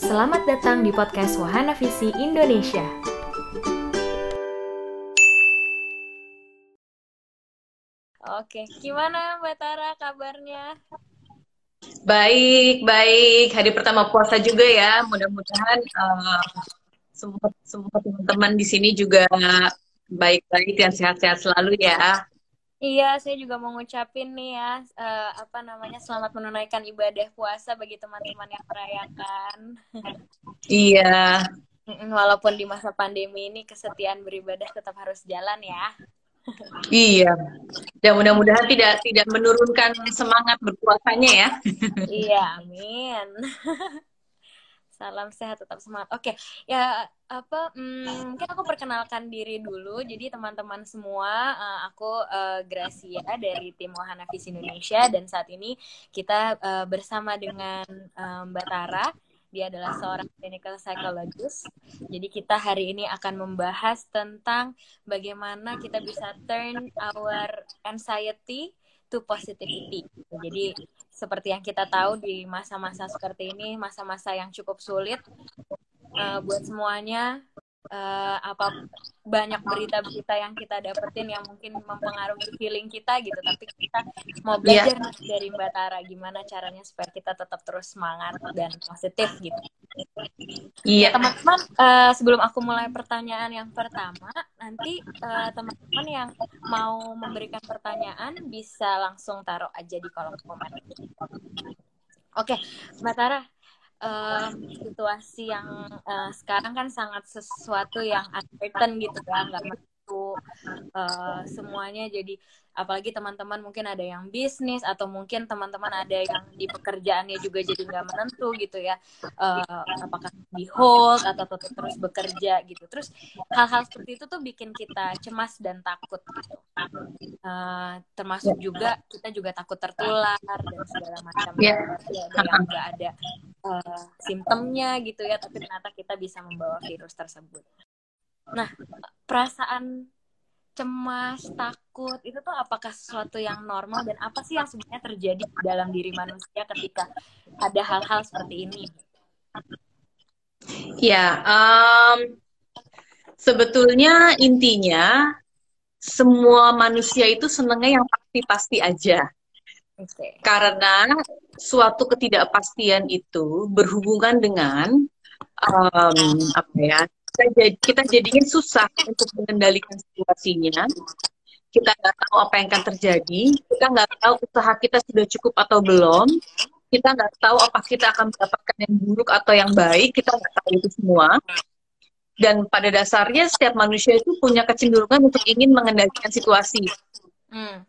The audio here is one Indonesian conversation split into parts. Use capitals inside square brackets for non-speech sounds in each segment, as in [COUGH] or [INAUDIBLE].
Selamat datang di podcast Wahana Visi Indonesia. Oke, gimana Mbak Tara kabarnya? Baik, baik. Hari pertama puasa juga ya. Mudah-mudahan uh, semua semua teman-teman di sini juga baik-baik dan sehat-sehat selalu ya. Iya, saya juga mau ngucapin nih ya, uh, apa namanya, selamat menunaikan ibadah puasa bagi teman-teman yang merayakan. Iya. Walaupun di masa pandemi ini kesetiaan beribadah tetap harus jalan ya. Iya. Dan mudah-mudahan tidak tidak menurunkan semangat berpuasanya ya. iya, amin. [LAUGHS] Salam sehat, tetap semangat. Oke, ya apa? Hmm, mungkin aku perkenalkan diri dulu. Jadi teman-teman semua, uh, aku uh, Gracia dari tim Wahana Visi Indonesia dan saat ini kita uh, bersama dengan uh, Mbak Tara. Dia adalah seorang clinical psychologist. Jadi kita hari ini akan membahas tentang bagaimana kita bisa turn our anxiety to positivity. Jadi seperti yang kita tahu di masa-masa seperti ini, masa-masa yang cukup sulit uh, buat semuanya. Uh, apa banyak berita-berita yang kita dapetin yang mungkin mempengaruhi feeling kita gitu tapi kita mau iya. belajar yeah. dari Mbak Tara gimana caranya supaya kita tetap terus semangat dan positif gitu. Iya. Yeah. Teman-teman uh, sebelum aku mulai pertanyaan yang pertama nanti teman-teman uh, yang mau memberikan pertanyaan bisa langsung taruh aja di kolom komentar. Oke, Mbak Tara, uh, situasi yang uh, sekarang kan sangat sesuatu yang uncertain gitu ya nggak menentu uh, semuanya. Jadi apalagi teman-teman mungkin ada yang bisnis atau mungkin teman-teman ada yang di pekerjaannya juga jadi nggak menentu gitu ya. Uh, apakah di hold atau tetap terus bekerja gitu. Terus hal-hal seperti itu tuh bikin kita cemas dan takut gitu. Uh, termasuk juga kita juga takut tertular dan segala macam. Yeah. ya, ada yang nggak ada uh, simptomnya gitu ya tapi ternyata kita bisa membawa virus tersebut nah perasaan cemas, takut, itu tuh apakah sesuatu yang normal dan apa sih yang sebenarnya terjadi dalam diri manusia ketika ada hal-hal seperti ini? Ya, um, sebetulnya intinya semua manusia itu senengnya yang pasti-pasti aja. Okay. Karena suatu ketidakpastian itu berhubungan dengan um, apa ya kita, jadi, kita jadinya susah untuk mengendalikan situasinya. Kita nggak tahu apa yang akan terjadi. Kita nggak tahu usaha kita sudah cukup atau belum. Kita nggak tahu apa kita akan mendapatkan yang buruk atau yang baik. Kita nggak tahu itu semua. Dan pada dasarnya setiap manusia itu punya kecenderungan untuk ingin mengendalikan situasi. Hmm.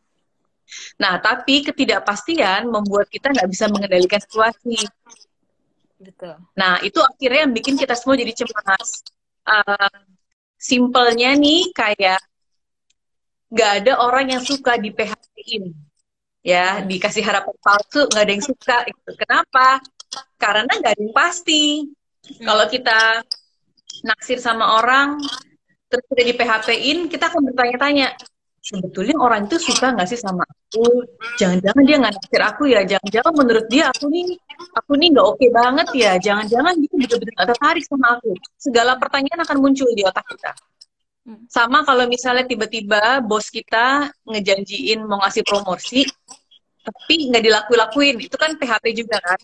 nah tapi ketidakpastian membuat kita nggak bisa mengendalikan situasi. Betul. Nah, itu akhirnya yang bikin kita semua jadi cemas uh, simpelnya nih kayak nggak ada orang yang suka di PHP-in ya dikasih harapan palsu nggak ada yang suka gitu. kenapa karena nggak ada yang pasti hmm. kalau kita naksir sama orang terus udah di PHP-in kita akan bertanya-tanya sebetulnya orang itu suka nggak sih sama aku? Jangan-jangan dia nggak naksir aku ya. Jangan-jangan menurut dia aku nih aku nih nggak oke okay banget ya. Jangan-jangan dia betul-betul nggak tertarik sama aku. Segala pertanyaan akan muncul di otak kita. Hmm. sama kalau misalnya tiba-tiba bos kita ngejanjiin mau ngasih promosi tapi nggak dilakuin itu kan PHP juga kan?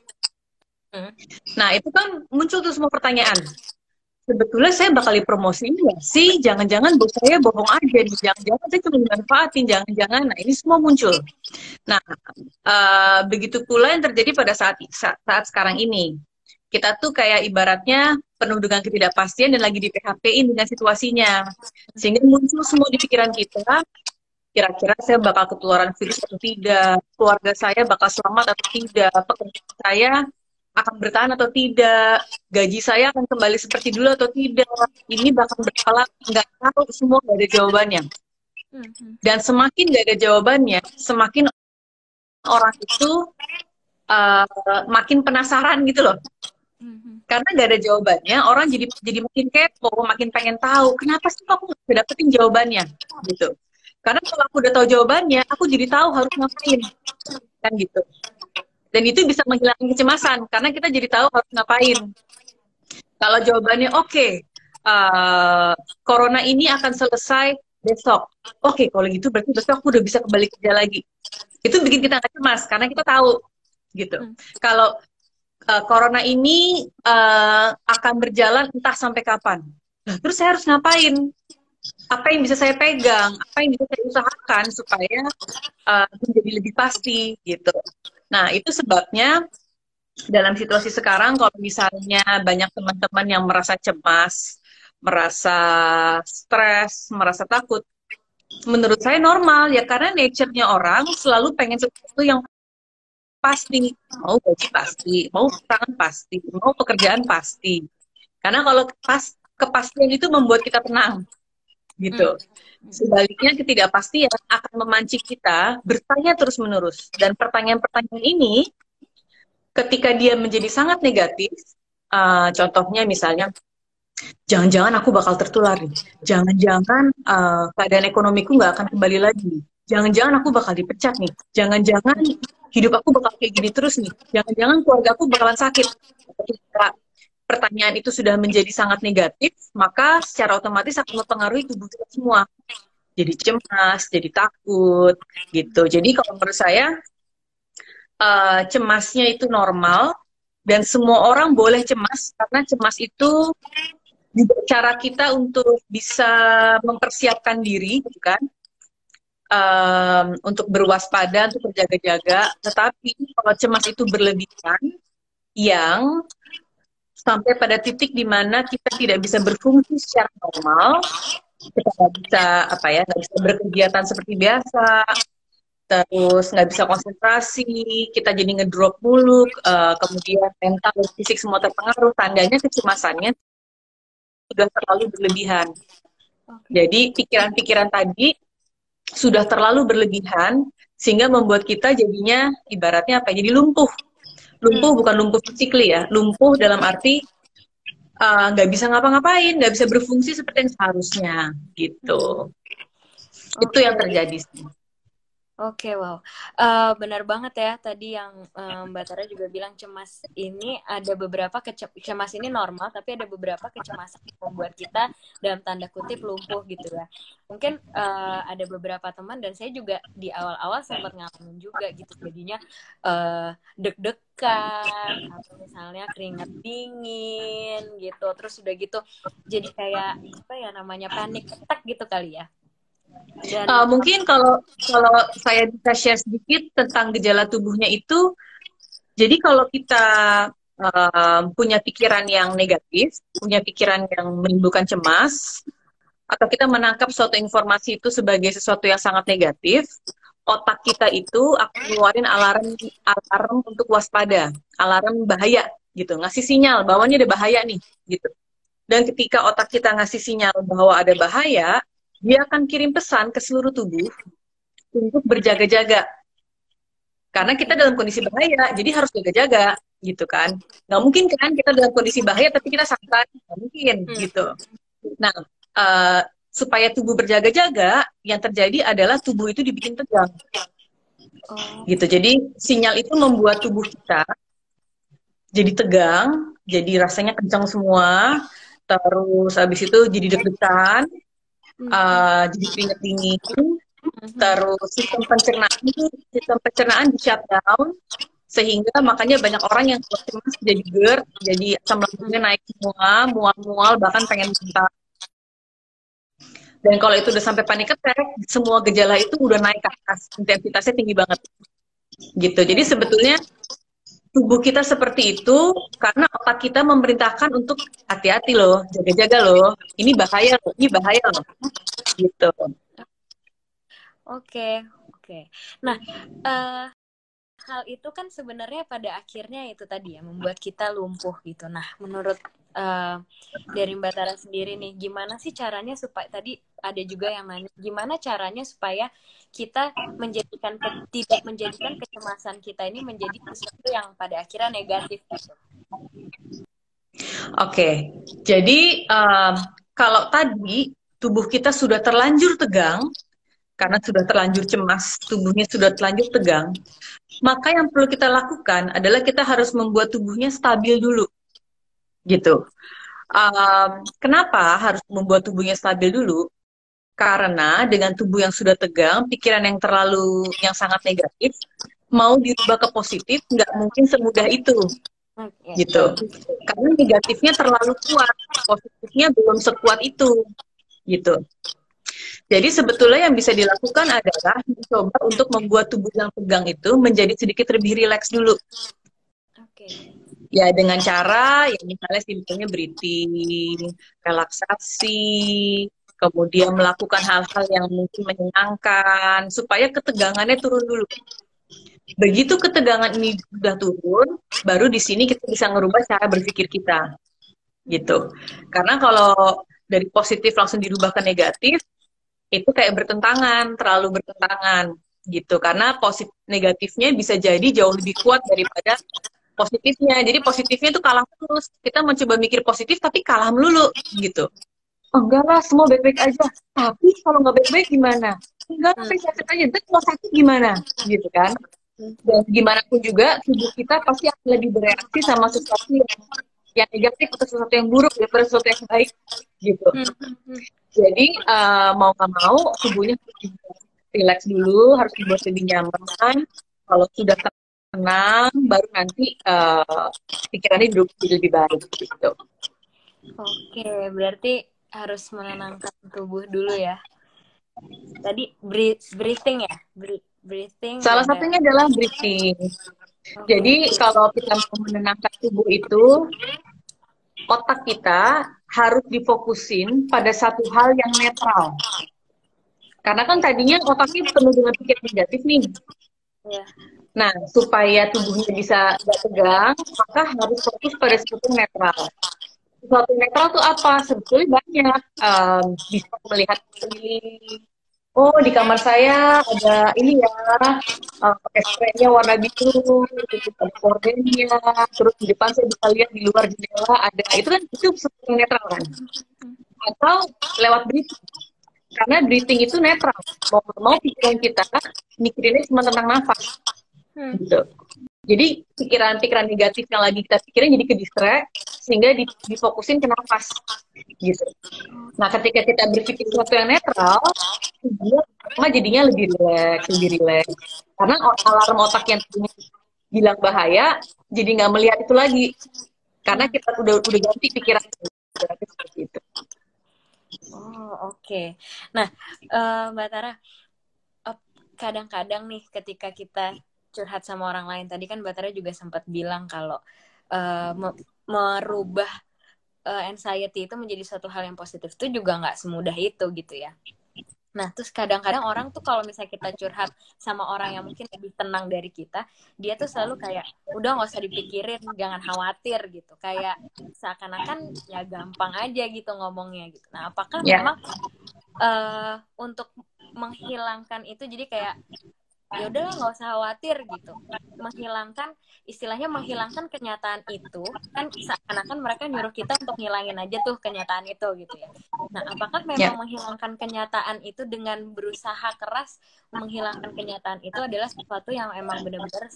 Hmm. nah itu kan muncul tuh semua pertanyaan sebetulnya saya bakal dipromosiin ya sih? Jangan-jangan bos saya bohong aja nih. Jangan-jangan saya cuma dimanfaatin. Jangan-jangan. Nah ini semua muncul. Nah uh, begitu pula yang terjadi pada saat saat sekarang ini. Kita tuh kayak ibaratnya penuh dengan ketidakpastian dan lagi di PHP-in dengan situasinya. Sehingga muncul semua di pikiran kita kira-kira saya bakal ketularan virus atau tidak keluarga saya bakal selamat atau tidak pekerjaan saya akan bertahan atau tidak, gaji saya akan kembali seperti dulu atau tidak, ini bahkan berkala nggak tahu semua nggak ada jawabannya. Mm-hmm. Dan semakin nggak ada jawabannya, semakin orang itu uh, makin penasaran gitu loh. Mm-hmm. Karena nggak ada jawabannya, orang jadi jadi makin kepo, makin pengen tahu kenapa sih aku nggak dapetin jawabannya gitu. Karena kalau aku udah tahu jawabannya, aku jadi tahu harus ngapain kan gitu. Dan itu bisa menghilangkan kecemasan karena kita jadi tahu harus ngapain. Kalau jawabannya oke, okay, uh, corona ini akan selesai besok. Oke, okay, kalau gitu berarti besok aku udah bisa kembali kerja lagi. Itu bikin kita nggak cemas karena kita tahu gitu. Hmm. Kalau uh, corona ini uh, akan berjalan entah sampai kapan. Nah, terus saya harus ngapain? Apa yang bisa saya pegang? Apa yang bisa saya usahakan supaya uh, menjadi lebih pasti gitu. Nah, itu sebabnya dalam situasi sekarang kalau misalnya banyak teman-teman yang merasa cemas, merasa stres, merasa takut, menurut saya normal ya karena nature-nya orang selalu pengen sesuatu yang pasti, mau gaji pasti, mau tangan pasti, mau pekerjaan pasti. Karena kalau pas kepastian itu membuat kita tenang, gitu. Hmm. Sebaliknya ketidakpastian akan memancing kita bertanya terus menerus dan pertanyaan-pertanyaan ini ketika dia menjadi sangat negatif, uh, contohnya misalnya, jangan-jangan aku bakal tertular nih, jangan-jangan uh, keadaan ekonomiku nggak akan kembali lagi, jangan-jangan aku bakal dipecat nih, jangan-jangan hidup aku bakal kayak gini terus nih, jangan-jangan keluarga aku bakalan sakit. Ketika pertanyaan itu sudah menjadi sangat negatif, maka secara otomatis akan mempengaruhi tubuh kita semua. Jadi cemas, jadi takut, gitu. Jadi kalau menurut saya, uh, cemasnya itu normal dan semua orang boleh cemas karena cemas itu cara kita untuk bisa mempersiapkan diri, gitu kan? Um, untuk berwaspada, untuk berjaga-jaga. Tetapi kalau cemas itu berlebihan, yang sampai pada titik di mana kita tidak bisa berfungsi secara normal, kita nggak bisa apa ya, nggak bisa berkegiatan seperti biasa, terus nggak bisa konsentrasi, kita jadi ngedrop mulu, uh, kemudian mental fisik semua terpengaruh, tandanya kecemasannya sudah terlalu berlebihan. Jadi pikiran-pikiran tadi sudah terlalu berlebihan sehingga membuat kita jadinya ibaratnya apa? Jadi lumpuh. Lumpuh bukan lumpuh fisik ya, lumpuh dalam arti eh, nggak uh, bisa ngapa-ngapain, nggak bisa berfungsi seperti yang seharusnya gitu. Okay. Itu yang terjadi sih. Oke, wow. Uh, benar banget ya tadi yang um, Mbak Tara juga bilang cemas ini ada beberapa kece cemas ini normal, tapi ada beberapa kecemasan yang membuat kita dalam tanda kutip lumpuh gitu ya. Mungkin uh, ada beberapa teman dan saya juga di awal-awal sempat ngalamin juga gitu, jadinya uh, deg-degan atau misalnya keringat dingin gitu, terus udah gitu jadi kayak apa ya namanya panik attack gitu kali ya. Uh, mungkin kalau kalau saya bisa share sedikit tentang gejala tubuhnya itu, jadi kalau kita uh, punya pikiran yang negatif, punya pikiran yang menimbulkan cemas, atau kita menangkap suatu informasi itu sebagai sesuatu yang sangat negatif, otak kita itu akan ngeluarin alarm alarm untuk waspada, alarm bahaya gitu, ngasih sinyal bahwa ini ada bahaya nih gitu. Dan ketika otak kita ngasih sinyal bahwa ada bahaya, dia akan kirim pesan ke seluruh tubuh untuk berjaga-jaga. Karena kita dalam kondisi bahaya, jadi harus jaga-jaga, gitu kan. Nggak mungkin kan kita dalam kondisi bahaya tapi kita santai, nggak mungkin, hmm. gitu. Nah, uh, supaya tubuh berjaga-jaga, yang terjadi adalah tubuh itu dibikin tegang. Oh. Gitu. Jadi sinyal itu membuat tubuh kita jadi tegang, jadi rasanya kencang semua, terus habis itu jadi deg-degan, uh, jadi keringat dingin mm-hmm. terus sistem pencernaan sistem pencernaan di shutdown sehingga makanya banyak orang yang cemas jadi GERD jadi asam lambungnya naik semua mual-mual bahkan pengen muntah dan kalau itu udah sampai panik attack semua gejala itu udah naik ke atas. Intensitasnya tinggi banget. Gitu. Jadi sebetulnya tubuh kita seperti itu karena otak kita memerintahkan untuk hati-hati loh, jaga-jaga loh. Ini bahaya loh, ini bahaya loh. Gitu. Oke, oke. Nah, uh, hal itu kan sebenarnya pada akhirnya itu tadi ya membuat kita lumpuh gitu. Nah, menurut uh, dari Mbak Tara sendiri nih, gimana sih caranya supaya tadi ada juga yang nanya, gimana caranya supaya kita menjadikan tidak menjadikan kecemasan kita ini menjadi sesuatu yang pada akhirnya negatif gitu. Oke, okay. jadi um, kalau tadi tubuh kita sudah terlanjur tegang, karena sudah terlanjur cemas, tubuhnya sudah terlanjur tegang, maka yang perlu kita lakukan adalah kita harus membuat tubuhnya stabil dulu, gitu. Um, kenapa harus membuat tubuhnya stabil dulu? Karena dengan tubuh yang sudah tegang, pikiran yang terlalu yang sangat negatif, mau dirubah ke positif nggak mungkin semudah itu, gitu. Karena negatifnya terlalu kuat, positifnya belum sekuat itu, gitu. Jadi sebetulnya yang bisa dilakukan adalah mencoba untuk membuat tubuh yang tegang itu menjadi sedikit lebih rileks dulu. Oke. Okay. Ya dengan cara ya misalnya simpelnya breathing, relaksasi, kemudian melakukan hal-hal yang mungkin menyenangkan supaya ketegangannya turun dulu. Begitu ketegangan ini sudah turun, baru di sini kita bisa merubah cara berpikir kita. Gitu. Karena kalau dari positif langsung dirubah ke negatif, itu kayak bertentangan, terlalu bertentangan gitu. Karena positif negatifnya bisa jadi jauh lebih kuat daripada positifnya. Jadi positifnya itu kalah terus. Kita mencoba mikir positif tapi kalah melulu gitu. Oh, enggak lah, semua baik-baik aja. Tapi kalau nggak baik-baik gimana? Enggak lah, hmm. sakit aja. Tapi kalau sakit gimana? Gitu kan? Dan gimana pun juga tubuh kita pasti akan lebih bereaksi sama sesuatu yang yang negatif atau sesuatu yang buruk daripada sesuatu yang baik gitu. Hmm, hmm, hmm. Jadi uh, mau nggak mau tubuhnya harus relax dulu, harus dibuat lebih nyaman. Kalau sudah tenang, baru nanti uh, pikirannya jadi lebih baik gitu. Oke, berarti harus menenangkan tubuh dulu ya. Tadi breathing ya, breathing. Salah satunya adalah breathing. Jadi kalau kita mau menenangkan tubuh itu, otak kita harus difokusin pada satu hal yang netral. Karena kan tadinya otaknya penuh dengan pikiran negatif nih. Ya. Nah, supaya tubuhnya bisa tidak tegang, maka harus fokus pada sesuatu netral. Sesuatu netral itu apa? Sebetulnya banyak. Um, bisa melihat ini, oh di kamar saya ada ini ya uh, warna biru gitu ada kordennya terus di depan saya bisa lihat di luar jendela ada itu kan itu sesuatu netral kan atau lewat breathing karena breathing itu netral mau mau pikiran kita mikirinnya cuma tentang nafas hmm. gitu jadi pikiran-pikiran negatif yang lagi kita pikirin jadi ke distract sehingga difokusin ke nafas gitu. Nah, ketika kita berpikir sesuatu yang netral, dia jadinya lebih rileks, lebih rileks. Karena alarm otak yang bilang bahaya, jadi nggak melihat itu lagi. Karena kita udah udah ganti pikiran seperti itu. Oh, oke. Okay. Nah, uh, Mbak Tara, kadang-kadang nih ketika kita curhat sama orang lain tadi kan Batara juga sempat bilang kalau uh, me merubah uh, anxiety itu menjadi suatu hal yang positif itu juga nggak semudah itu gitu ya. Nah, terus kadang-kadang orang tuh kalau misalnya kita curhat sama orang yang mungkin lebih tenang dari kita, dia tuh selalu kayak, udah nggak usah dipikirin, jangan khawatir gitu. Kayak seakan-akan ya gampang aja gitu ngomongnya gitu. Nah, apakah yeah. memang uh, untuk menghilangkan itu jadi kayak ya udahlah nggak usah khawatir gitu. Menghilangkan istilahnya menghilangkan kenyataan itu kan seakan-akan mereka nyuruh kita untuk ngilangin aja tuh kenyataan itu gitu ya. Nah apakah memang yeah. menghilangkan kenyataan itu dengan berusaha keras menghilangkan kenyataan itu adalah sesuatu yang emang benar-benar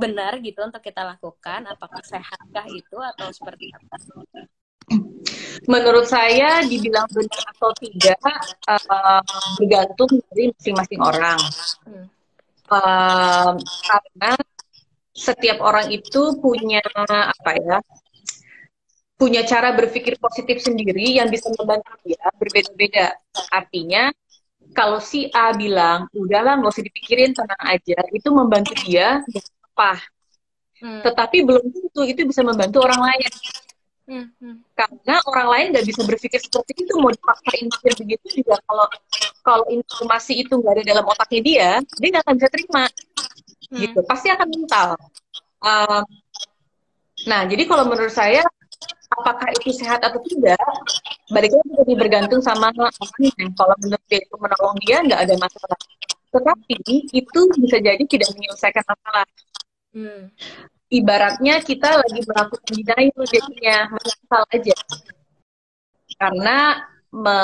benar gitu untuk kita lakukan? Apakah sehatkah itu atau seperti apa? Menurut saya dibilang benar atau tidak uh, bergantung dari masing-masing orang. Hmm um, karena setiap orang itu punya apa ya punya cara berpikir positif sendiri yang bisa membantu dia berbeda-beda. Artinya kalau si A bilang udahlah nggak usah dipikirin tenang aja itu membantu dia apa. Hmm. tetapi belum tentu itu bisa membantu orang lain hmm. Hmm. karena orang lain nggak bisa berpikir seperti itu mau dipaksain pikir begitu juga kalau kalau informasi itu nggak ada dalam otaknya dia dia nggak akan bisa terima hmm. gitu pasti akan mental um, nah jadi kalau menurut saya apakah itu sehat atau tidak balik lagi jadi bergantung sama orangnya kalau menurut dia itu menolong dia nggak ada masalah tetapi itu bisa jadi tidak menyelesaikan masalah hmm. Ibaratnya kita lagi melakukan denial jadinya menyesal aja karena me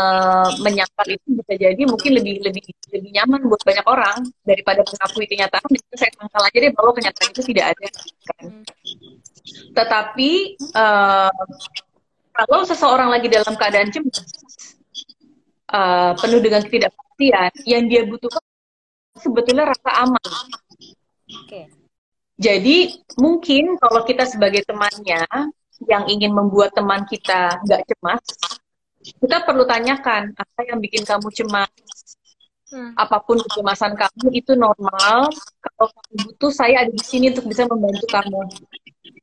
menyangkal itu bisa jadi mungkin lebih lebih lebih nyaman buat banyak orang daripada mengakui kenyataan itu saya sangkal aja deh bahwa kenyataan itu tidak ada kan. Tetapi uh, kalau seseorang lagi dalam keadaan cemas uh, penuh dengan ketidakpastian yang dia butuhkan sebetulnya rasa aman. Okay. Jadi mungkin kalau kita sebagai temannya yang ingin membuat teman kita nggak cemas, kita perlu tanyakan apa yang bikin kamu cemas. Hmm. Apa pun kecemasan kamu itu normal. Kalau kamu butuh, saya ada di sini untuk bisa membantu kamu.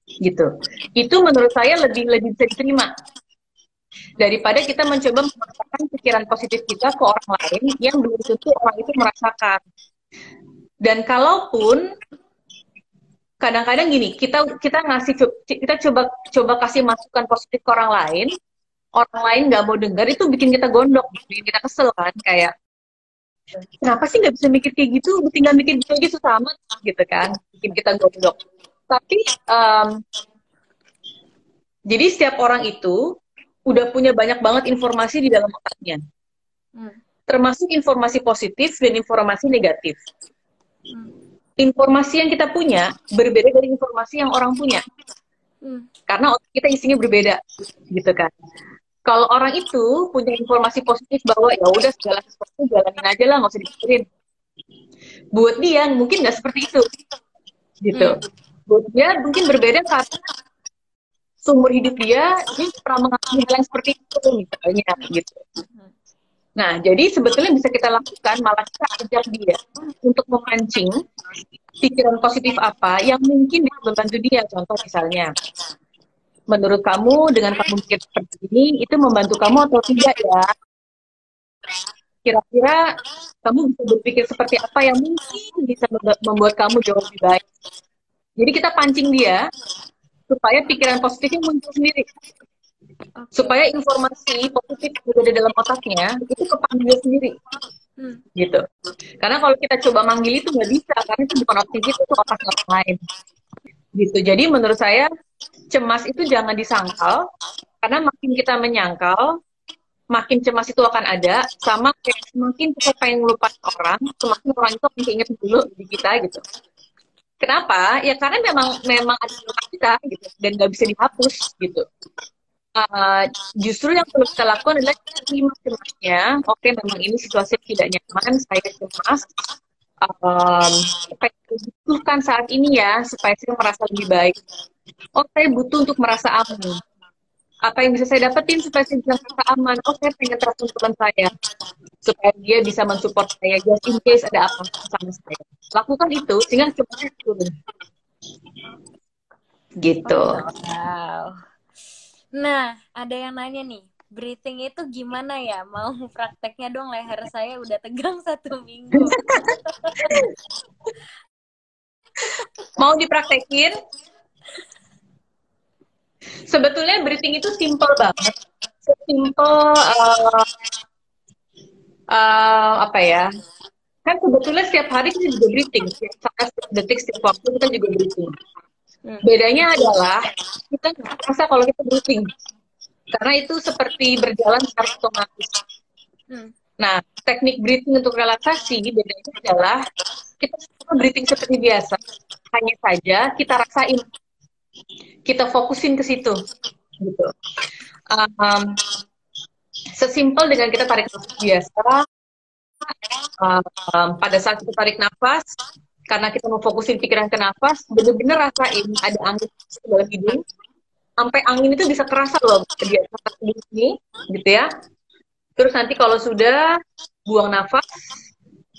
Gitu. Itu menurut saya lebih lebih bisa diterima daripada kita mencoba memaksakan pikiran positif kita ke orang lain yang belum tentu orang itu merasakan. Dan kalaupun kadang-kadang gini, kita kita ngasih kita coba coba kasih masukan positif ke orang lain, orang lain nggak mau dengar itu bikin kita gondok bikin kita kesel kan kayak kenapa sih nggak bisa mikir kayak gitu tinggal mikir kayak gitu sama gitu kan bikin kita gondok tapi um, jadi setiap orang itu udah punya banyak banget informasi di dalam otaknya hmm. termasuk informasi positif dan informasi negatif hmm. Informasi yang kita punya berbeda dari informasi yang orang punya. Hmm. karena otak kita isinya berbeda gitu kan. Kalau orang itu punya informasi positif bahwa ya udah segala sesuatu jalanin aja lah nggak usah dipikirin. Buat dia mungkin nggak seperti itu gitu. Hmm. buat dia mungkin berbeda karena sumber hidup dia ini pernah mengalami yang seperti itu misalnya gitu nah jadi sebetulnya bisa kita lakukan malah kita ajak dia untuk memancing pikiran positif apa yang mungkin bisa membantu dia contoh misalnya menurut kamu dengan kamu pikir seperti ini itu membantu kamu atau tidak ya? Kira-kira kamu bisa berpikir seperti apa yang mungkin bisa membuat kamu jauh lebih baik. Jadi kita pancing dia supaya pikiran positifnya muncul sendiri. Supaya informasi positif yang ada dalam otaknya itu kepanggil sendiri. Hmm. Gitu. Karena kalau kita coba manggil itu nggak bisa karena itu bukan otak kita, itu otak orang lain. Gitu. Jadi menurut saya cemas itu jangan disangkal karena makin kita menyangkal makin cemas itu akan ada sama kayak semakin kita pengen lupa orang semakin orang itu akan ingat dulu di kita gitu kenapa ya karena memang memang ada kita gitu dan nggak bisa dihapus gitu uh, justru yang perlu kita lakukan adalah terima cemasnya oke memang ini situasi tidak nyaman saya cemas. Um, apa saat ini ya supaya saya merasa lebih baik. Oh saya butuh untuk merasa aman. Apa yang bisa saya dapetin supaya saya bisa merasa aman? Oh saya pengen telepon teman saya. Supaya dia bisa mensupport saya just in case ada apa sama saya. Lakukan itu sehingga cepat turun. Gitu. Wow. Nah ada yang nanya nih breathing itu gimana ya? Mau [LAUGHS] prakteknya dong leher saya udah tegang satu minggu. [LAUGHS] Mau dipraktekin? Sebetulnya breathing itu simple banget. Simple uh, uh, apa ya? Kan sebetulnya setiap hari kita juga breathing. Setiap saat, setiap detik, setiap waktu kita juga breathing. Hmm. Bedanya adalah kita nggak merasa kalau kita breathing. Karena itu seperti berjalan secara otomatis. Hmm. Nah, teknik breathing untuk relaksasi bedanya adalah kita breathing seperti biasa. Hanya saja kita rasain kita fokusin ke situ gitu um, sesimpel dengan kita tarik nafas biasa um, pada saat kita tarik nafas karena kita mau fokusin pikiran ke nafas bener-bener rasain ada angin di dalam hidung sampai angin itu bisa kerasa loh di atas ini gitu ya terus nanti kalau sudah buang nafas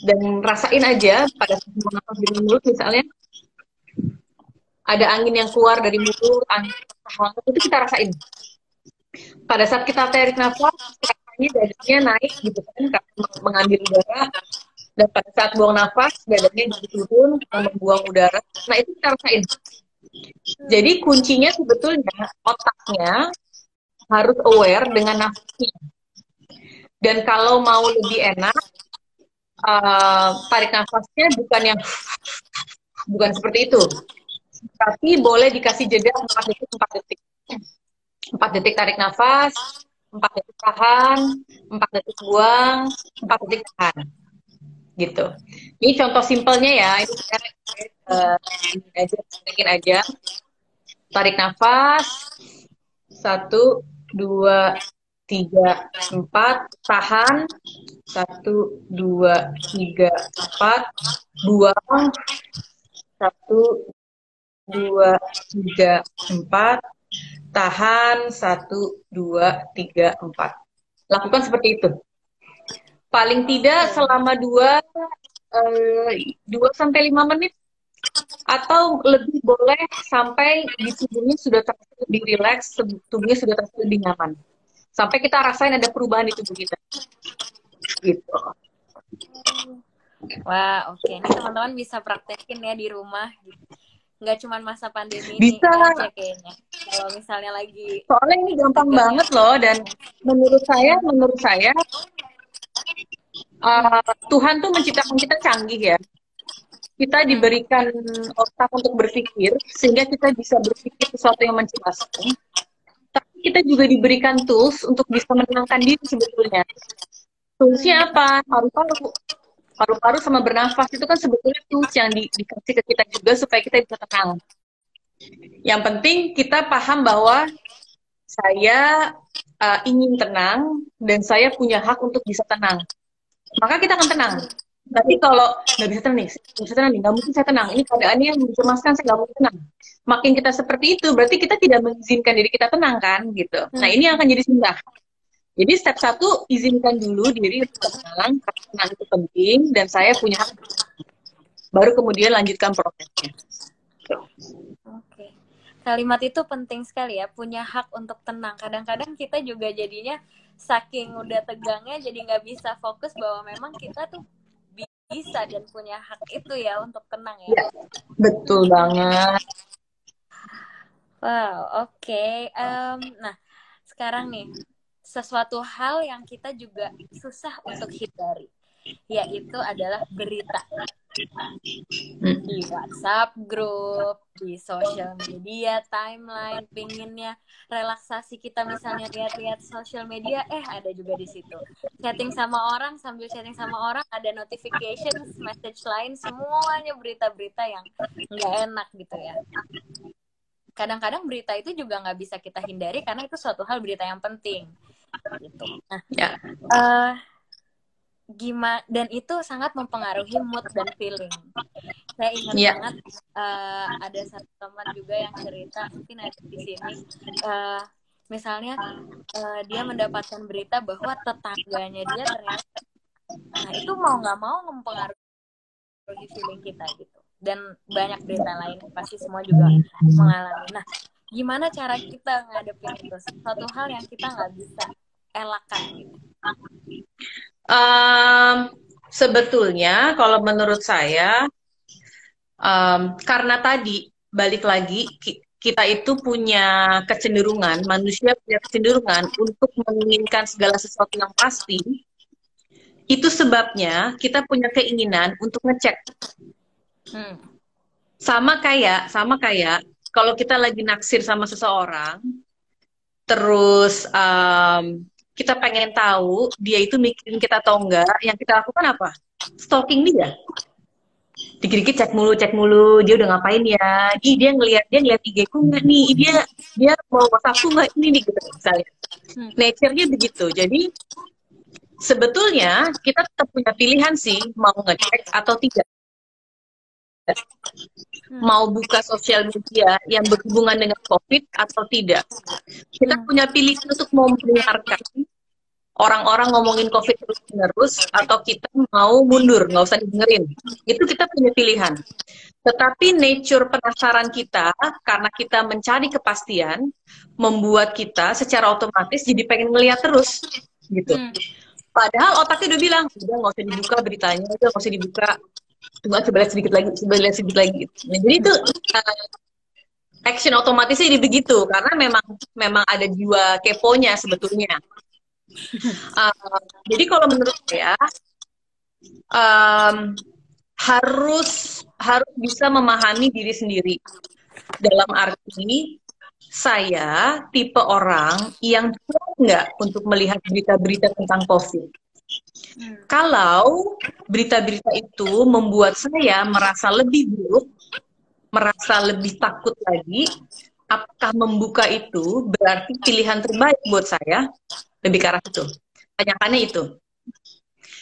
dan rasain aja pada saat buang nafas di mulut misalnya ada angin yang keluar dari mulut, angin hangat itu kita rasain. Pada saat kita tarik nafas, rasanya dadanya naik gitu kan, mengambil udara. Dan pada saat buang nafas, dadanya jadi turun, membuang udara. Nah itu kita rasain. Jadi kuncinya sebetulnya otaknya harus aware dengan nafasnya. Dan kalau mau lebih enak, uh, tarik nafasnya bukan yang bukan seperti itu tapi boleh dikasih jeda 4 detik 4 detik 4 detik tarik nafas empat detik tahan, empat detik buang, empat detik tahan. Gitu. Ini contoh simpelnya ya. Ini saya uh, aja, aja. Tarik nafas. Satu, dua, tiga, empat. Tahan. Satu, dua, tiga, empat. Buang. Satu, dua, tiga, empat Tahan, satu, dua, tiga, empat. Lakukan seperti itu. Paling tidak selama dua, eh, dua sampai lima menit atau lebih boleh sampai di tubuhnya sudah terasa lebih rileks, tubuhnya sudah terasa lebih nyaman. Sampai kita rasain ada perubahan di tubuh kita. Gitu. Wah, oke. Okay. Ini teman-teman bisa praktekin ya di rumah. Gitu nggak cuma masa pandemi bisa aja kayaknya kalau misalnya lagi soalnya ini gampang juga. banget loh dan menurut saya menurut saya uh, Tuhan tuh menciptakan kita canggih ya. Kita diberikan otak untuk berpikir sehingga kita bisa berpikir sesuatu yang mencerdaskan tapi kita juga diberikan tools untuk bisa menenangkan diri sebetulnya. Toolsnya apa? Paru-paru. Paru-paru sama bernafas itu kan sebetulnya tools yang di, dikasih ke kita juga supaya kita bisa tenang. Yang penting kita paham bahwa saya uh, ingin tenang dan saya punya hak untuk bisa tenang. Maka kita akan tenang. Tapi kalau nggak bisa tenang nggak bisa tenang nggak mungkin saya tenang. Ini keadaannya yang mencemaskan, saya nggak mungkin tenang. Makin kita seperti itu, berarti kita tidak mengizinkan diri kita tenang kan, gitu. Nah ini yang akan jadi sunnah. Jadi step satu izinkan dulu diri untuk tenang, karena tenang itu penting dan saya punya hak. Baru kemudian lanjutkan prosesnya. Oke. Kalimat itu penting sekali ya, punya hak untuk tenang. Kadang-kadang kita juga jadinya saking udah tegangnya jadi nggak bisa fokus bahwa memang kita tuh bisa dan punya hak itu ya untuk tenang ya. ya betul banget. Wow, oke. Okay. Um, nah, sekarang nih sesuatu hal yang kita juga susah untuk hindari yaitu adalah berita di WhatsApp grup, di sosial media, timeline, pinginnya relaksasi kita misalnya lihat-lihat sosial media, eh ada juga di situ. Chatting sama orang sambil chatting sama orang ada notification, message lain, semuanya berita-berita yang nggak enak gitu ya. Kadang-kadang berita itu juga nggak bisa kita hindari karena itu suatu hal berita yang penting gitu. Nah, ya. Uh, gimana dan itu sangat mempengaruhi mood dan feeling. Saya ingat yeah. banget uh, ada satu teman juga yang cerita mungkin ada di sini. Uh, misalnya uh, dia mendapatkan berita bahwa tetangganya dia ternyata, nah itu mau nggak mau mempengaruhi feeling kita gitu. Dan banyak berita lain pasti semua juga mengalami. Nah, gimana cara kita ngadepin itu? Satu hal yang kita nggak bisa elakkan gitu? Um, sebetulnya kalau menurut saya um, karena tadi balik lagi kita itu punya kecenderungan manusia punya kecenderungan untuk menginginkan segala sesuatu yang pasti itu sebabnya kita punya keinginan untuk ngecek hmm. sama kayak sama kayak kalau kita lagi naksir sama seseorang terus um, kita pengen tahu dia itu mikirin kita atau enggak, yang kita lakukan apa? Stalking dia. Dikit-dikit cek mulu, cek mulu, dia udah ngapain ya? Ih, dia ngeliat dia ngeliat IG ku enggak nih? Dia dia mau WhatsApp ku enggak ini nih gitu misalnya. Hmm. Nature-nya begitu. Jadi sebetulnya kita tetap punya pilihan sih mau ngecek atau tidak. Hmm. Mau buka sosial media yang berhubungan dengan COVID atau tidak. Kita hmm. punya pilihan untuk mau mendengarkan orang-orang ngomongin COVID terus menerus atau kita mau mundur, nggak usah didengerin. Itu kita punya pilihan. Tetapi nature penasaran kita karena kita mencari kepastian membuat kita secara otomatis jadi pengen ngeliat terus gitu. Hmm. Padahal otaknya udah bilang, udah nggak usah dibuka beritanya, udah nggak usah dibuka. Tunggu coba lihat sedikit lagi, coba lihat sedikit lagi. Nah, jadi itu uh, action otomatisnya jadi begitu karena memang memang ada jiwa keponya sebetulnya [LAUGHS] uh, jadi kalau menurut saya um, harus harus bisa memahami diri sendiri. Dalam arti saya tipe orang yang nggak untuk melihat berita-berita tentang COVID? Hmm. Kalau berita-berita itu membuat saya merasa lebih buruk, merasa lebih takut lagi, apakah membuka itu berarti pilihan terbaik buat saya? Lebih ke arah itu. Tanyakannya itu.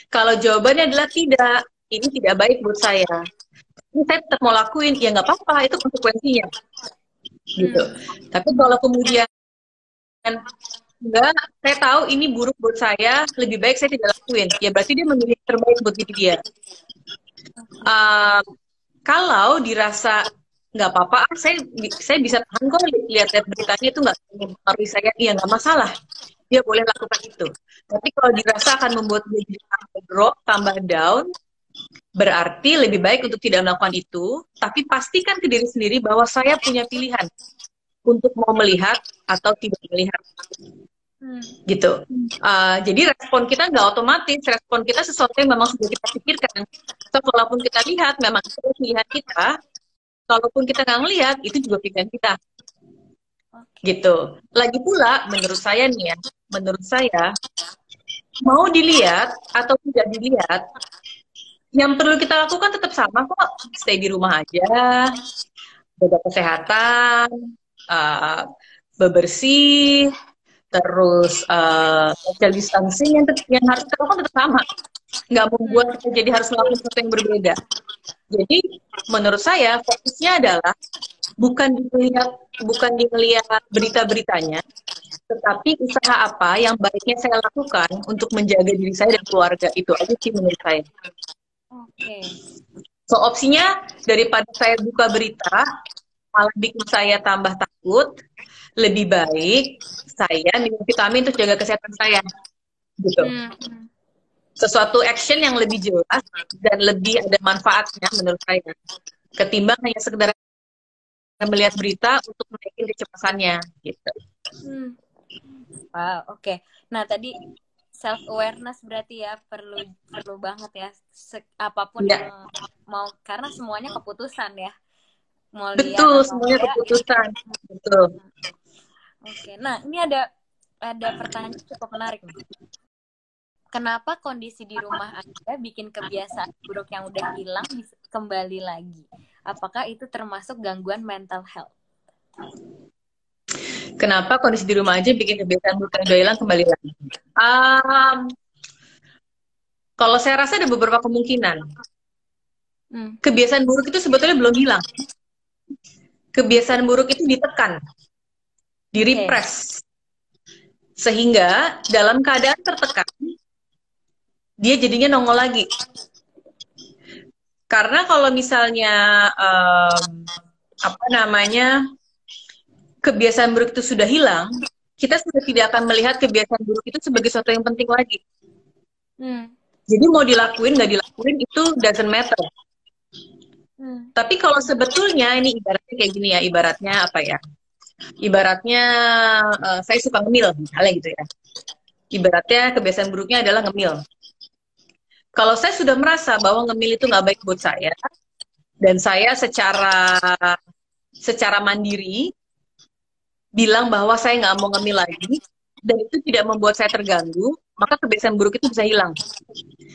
Kalau jawabannya adalah tidak, ini tidak baik buat saya. Ini saya tetap mau lakuin, ya nggak apa-apa, itu konsekuensinya. Gitu. Hmm. Tapi kalau kemudian enggak, saya tahu ini buruk buat saya, lebih baik saya tidak lakuin. Ya berarti dia memilih terbaik buat diri dia. Uh, kalau dirasa nggak apa-apa, saya saya bisa tahan kok lihat lihat beritanya itu nggak mempengaruhi saya, iya nggak masalah. Dia boleh lakukan itu. Tapi kalau dirasa akan membuat dia tambah drop, tambah down, berarti lebih baik untuk tidak melakukan itu. Tapi pastikan ke diri sendiri bahwa saya punya pilihan untuk mau melihat atau tidak melihat. Hmm. gitu. Uh, jadi respon kita nggak otomatis, respon kita sesuatu yang memang sudah kita pikirkan. So, walaupun kita lihat memang itu pilihan kita, kalaupun kita nggak ngelihat itu juga pilihan kita. Gitu. Lagi pula, menurut saya nih ya, menurut saya mau dilihat atau tidak dilihat, yang perlu kita lakukan tetap sama kok. Stay di rumah aja, jaga kesehatan, uh, bebersih, terus uh, social distancing yang, yang harus dilakukan tetap sama. Nggak membuat kita jadi harus melakukan sesuatu yang berbeda. Jadi menurut saya fokusnya adalah bukan dilihat bukan dilihat berita-beritanya tetapi usaha apa yang baiknya saya lakukan untuk menjaga diri saya dan keluarga. Itu aja sih menurut saya. Oke. Okay. so opsinya daripada saya buka berita malah bikin saya tambah takut lebih baik saya minum vitamin untuk jaga kesehatan saya gitu hmm. sesuatu action yang lebih jelas dan lebih ada manfaatnya menurut saya ketimbang hanya sekedar melihat berita untuk menaikin kecemasannya gitu hmm. wow oke okay. nah tadi self awareness berarti ya perlu perlu banget ya Se apa pun ya. yang mau karena semuanya keputusan ya mau betul semuanya keputusan betul Oke, nah ini ada ada pertanyaan cukup menarik nih. Kenapa kondisi di rumah Anda bikin kebiasaan buruk yang udah hilang kembali lagi? Apakah itu termasuk gangguan mental health? Kenapa kondisi di rumah aja bikin kebiasaan buruk yang udah hilang kembali lagi? Um, kalau saya rasa ada beberapa kemungkinan. Hmm. Kebiasaan buruk itu sebetulnya belum hilang. Kebiasaan buruk itu ditekan di repress. Sehingga dalam keadaan tertekan, dia jadinya nongol lagi. Karena kalau misalnya um, apa namanya kebiasaan buruk itu sudah hilang, kita sudah tidak akan melihat kebiasaan buruk itu sebagai sesuatu yang penting lagi. Hmm. Jadi mau dilakuin nggak dilakuin itu doesn't matter. Hmm. Tapi kalau sebetulnya ini ibaratnya kayak gini ya, ibaratnya apa ya? ibaratnya uh, saya suka ngemil misalnya gitu ya ibaratnya kebiasaan buruknya adalah ngemil kalau saya sudah merasa bahwa ngemil itu nggak baik buat saya dan saya secara secara mandiri bilang bahwa saya nggak mau ngemil lagi dan itu tidak membuat saya terganggu maka kebiasaan buruk itu bisa hilang.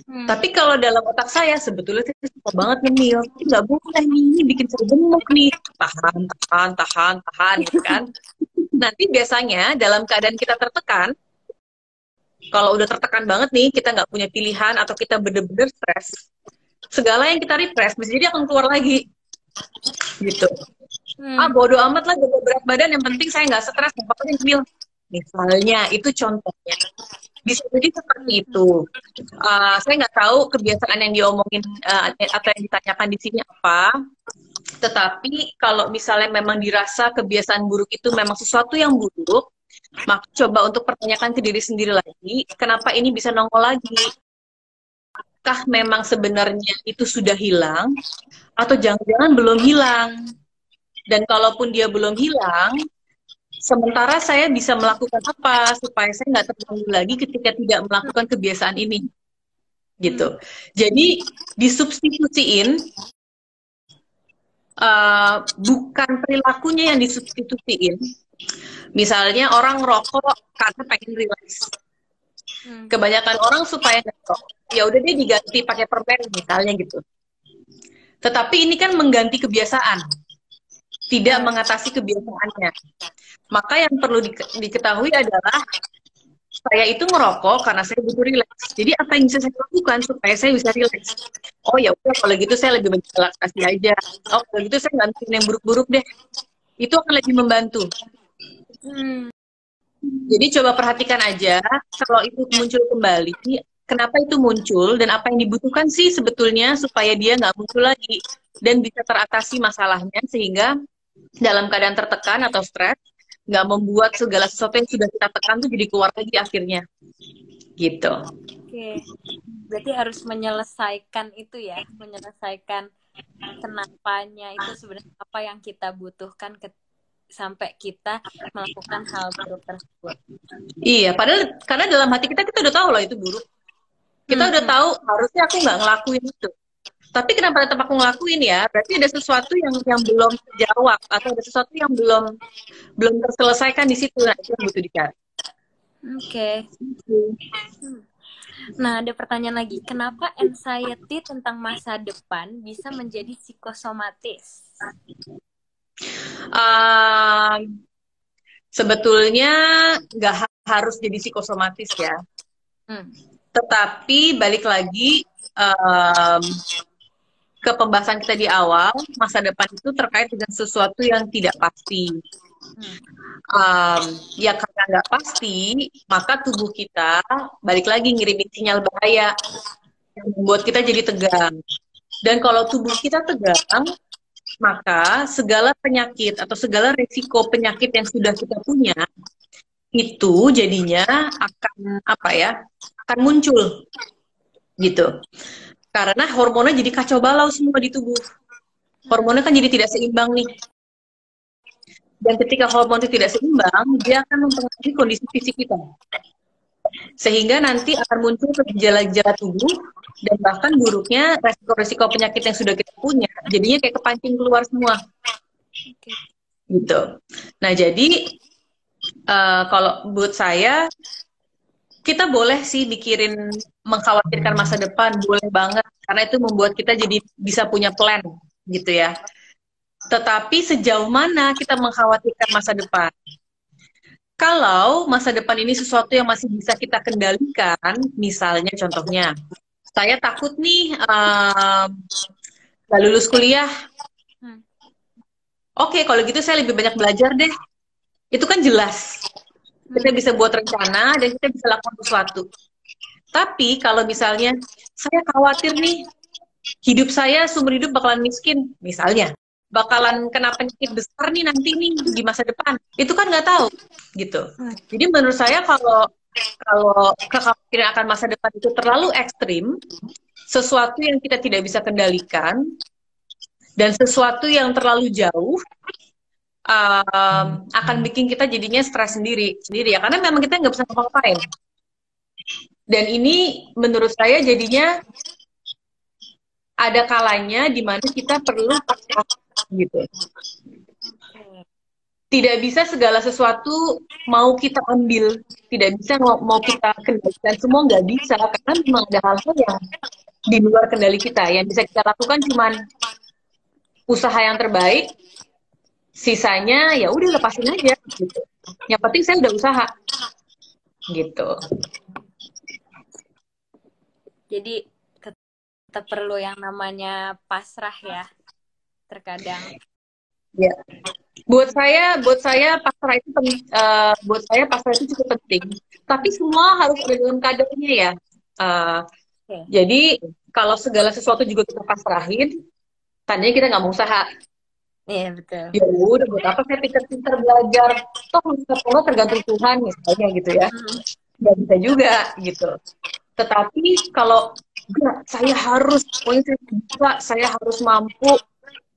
Hmm. Tapi kalau dalam otak saya sebetulnya saya suka banget ngemil, nggak boleh nih bikin saya gemuk nih, tahan, tahan, tahan, tahan, gitu kan? [LAUGHS] Nanti biasanya dalam keadaan kita tertekan, kalau udah tertekan banget nih, kita nggak punya pilihan atau kita bener-bener stres, segala yang kita repress bisa jadi akan keluar lagi, gitu. Hmm. Ah bodo amat lah jaga berat badan, yang penting saya nggak stres, yang penting ngemil. Misalnya, itu contohnya bisa jadi seperti itu. Uh, saya nggak tahu kebiasaan yang diomongin uh, atau yang ditanyakan di sini apa. Tetapi kalau misalnya memang dirasa kebiasaan buruk itu memang sesuatu yang buruk, maka coba untuk pertanyakan ke diri sendiri lagi, kenapa ini bisa nongol lagi? Apakah memang sebenarnya itu sudah hilang atau jangan-jangan belum hilang? Dan kalaupun dia belum hilang, Sementara saya bisa melakukan apa supaya saya nggak terganggu lagi ketika tidak melakukan kebiasaan ini, gitu. Hmm. Jadi disubstitusiin uh, bukan perilakunya yang disubstitusiin, Misalnya orang rokok karena pengen relax. Hmm. Kebanyakan orang supaya ngerokok, ya udah dia diganti pakai permen misalnya gitu. Tetapi ini kan mengganti kebiasaan, tidak mengatasi kebiasaannya. Maka yang perlu diketahui adalah saya itu ngerokok karena saya butuh relax. Jadi apa yang bisa saya lakukan supaya saya bisa relax? Oh ya udah kalau gitu saya lebih banyak relaksasi aja. Oh kalau gitu saya nggak yang buruk-buruk deh. Itu akan lebih membantu. Hmm. Jadi coba perhatikan aja kalau itu muncul kembali, kenapa itu muncul dan apa yang dibutuhkan sih sebetulnya supaya dia nggak muncul lagi dan bisa teratasi masalahnya sehingga dalam keadaan tertekan atau stres nggak membuat segala sesuatu yang sudah kita tekan tuh jadi keluar lagi akhirnya gitu. Oke, berarti harus menyelesaikan itu ya, menyelesaikan kenapanya itu sebenarnya apa yang kita butuhkan ke sampai kita melakukan hal buruk tersebut. Iya, padahal karena dalam hati kita kita udah tahu loh itu buruk. Kita hmm. udah tahu harusnya aku nggak ngelakuin itu tapi kenapa tetap aku ngelakuin ya berarti ada sesuatu yang yang belum terjawab atau ada sesuatu yang belum belum terselesaikan di situ nah itu yang butuh dicari oke okay. hmm. nah ada pertanyaan lagi kenapa anxiety tentang masa depan bisa menjadi psikosomatis uh, sebetulnya nggak harus jadi psikosomatis ya hmm. tetapi balik lagi um, ke pembahasan kita di awal, masa depan itu terkait dengan sesuatu yang tidak pasti. Um, ya karena nggak pasti, maka tubuh kita balik lagi ngirimin sinyal bahaya yang membuat kita jadi tegang. Dan kalau tubuh kita tegang, maka segala penyakit atau segala resiko penyakit yang sudah kita punya itu jadinya akan apa ya akan muncul gitu karena hormonnya jadi kacau balau semua di tubuh. Hormonnya kan jadi tidak seimbang nih. Dan ketika hormon itu tidak seimbang, dia akan mempengaruhi kondisi fisik kita. Sehingga nanti akan muncul gejala-gejala tubuh dan bahkan buruknya resiko-resiko penyakit yang sudah kita punya, jadinya kayak kepancing keluar semua. Gitu. Nah, jadi uh, kalau buat saya kita boleh sih mikirin mengkhawatirkan masa depan boleh banget karena itu membuat kita jadi bisa punya plan gitu ya. Tetapi sejauh mana kita mengkhawatirkan masa depan? Kalau masa depan ini sesuatu yang masih bisa kita kendalikan, misalnya contohnya, saya takut nih gak lulus kuliah. Hmm. Oke, okay, kalau gitu saya lebih banyak belajar deh. Itu kan jelas. Kita bisa buat rencana dan kita bisa lakukan sesuatu. Tapi kalau misalnya saya khawatir nih hidup saya sumber hidup bakalan miskin, misalnya. Bakalan kena penyakit besar nih nanti nih di masa depan, itu kan nggak tahu gitu. Jadi menurut saya kalau kalau kekhawatiran akan masa depan itu terlalu ekstrim, sesuatu yang kita tidak bisa kendalikan dan sesuatu yang terlalu jauh um, akan bikin kita jadinya stres sendiri sendiri ya. Karena memang kita nggak bisa ngapa-ngapain dan ini menurut saya jadinya ada kalanya di mana kita perlu gitu. Tidak bisa segala sesuatu mau kita ambil, tidak bisa mau, kita kendalikan semua nggak bisa karena memang ada hal-hal yang di luar kendali kita. Yang bisa kita lakukan cuma usaha yang terbaik, sisanya ya udah lepasin aja gitu. Yang penting saya udah usaha gitu. Jadi tetap perlu yang namanya pasrah ya terkadang. Ya. Buat saya, buat saya pasrah itu uh, buat saya pasrah itu cukup penting. Tapi semua harus ada dalam kadarnya ya. Uh, eh, okay. Jadi kalau segala sesuatu juga kita pasrahin, tandanya kita nggak mau usaha. Iya betul. Ya udah buat apa saya pinter-pinter belajar? Toh bisa tergantung Tuhan misalnya gitu ya. Hmm. Gak bisa juga gitu. Tetapi kalau enggak, saya harus, pokoknya saya bisa, saya harus mampu,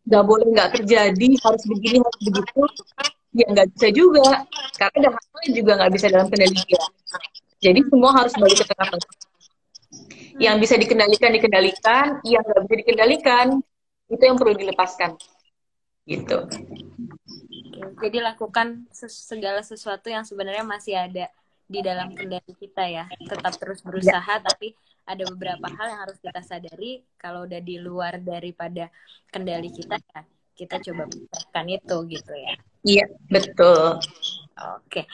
nggak boleh nggak terjadi, harus begini, harus begitu, ya nggak bisa juga. Karena ada hal juga nggak bisa dalam kendali dia. Jadi semua harus balik ke tengah-tengah. Yang bisa dikendalikan, dikendalikan. Yang nggak bisa dikendalikan, itu yang perlu dilepaskan. Gitu. Jadi lakukan segala sesuatu yang sebenarnya masih ada di dalam kendali kita ya. Tetap terus berusaha, ya. tapi ada beberapa hal yang harus kita sadari kalau udah di luar daripada kendali kita ya kita coba bukan itu gitu ya. Iya, betul. Oke.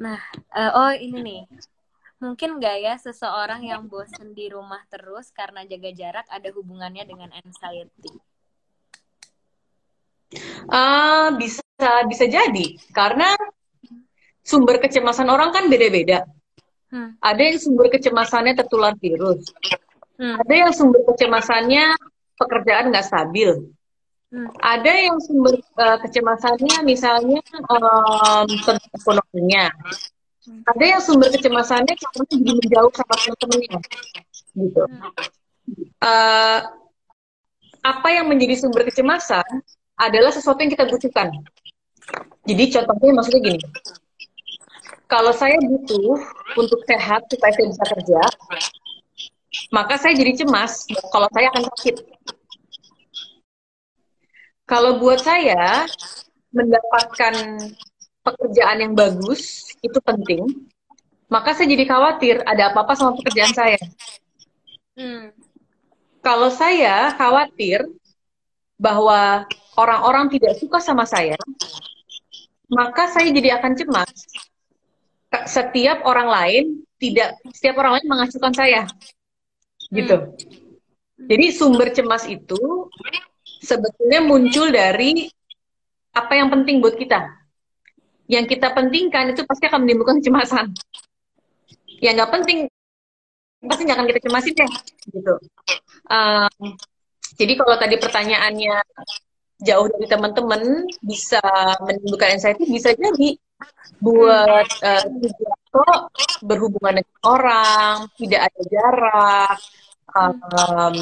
Nah, uh, oh ini nih. Mungkin nggak ya seseorang yang bosan di rumah terus karena jaga jarak ada hubungannya dengan anxiety? Uh, bisa bisa jadi karena sumber kecemasan orang kan beda-beda. Hmm. Ada yang sumber kecemasannya tertular virus. Hmm. Ada yang sumber kecemasannya pekerjaan nggak stabil. Hmm. Ada yang sumber uh, kecemasannya misalnya um, tentang ekonominya. Hmm. Ada yang sumber kecemasannya karena jadi menjauh sama teman-temannya. Gitu. Hmm. Uh, apa yang menjadi sumber kecemasan adalah sesuatu yang kita butuhkan. Jadi contohnya maksudnya gini. Kalau saya butuh untuk sehat supaya saya bisa kerja, maka saya jadi cemas kalau saya akan sakit kalau buat saya, mendapatkan pekerjaan yang bagus itu penting. Maka saya jadi khawatir ada apa-apa sama pekerjaan saya. Hmm. Kalau saya khawatir bahwa orang-orang tidak suka sama saya, maka saya jadi akan cemas. Setiap orang lain tidak, setiap orang lain mengacukan saya, gitu. Hmm. Jadi sumber cemas itu sebetulnya muncul dari apa yang penting buat kita. Yang kita pentingkan itu pasti akan menimbulkan kecemasan. Yang nggak penting pasti nggak akan kita cemasin ya, gitu. Um, jadi kalau tadi pertanyaannya jauh dari teman-teman bisa menimbulkan anxiety bisa jadi buat uh, berhubungan dengan orang tidak ada jarak um,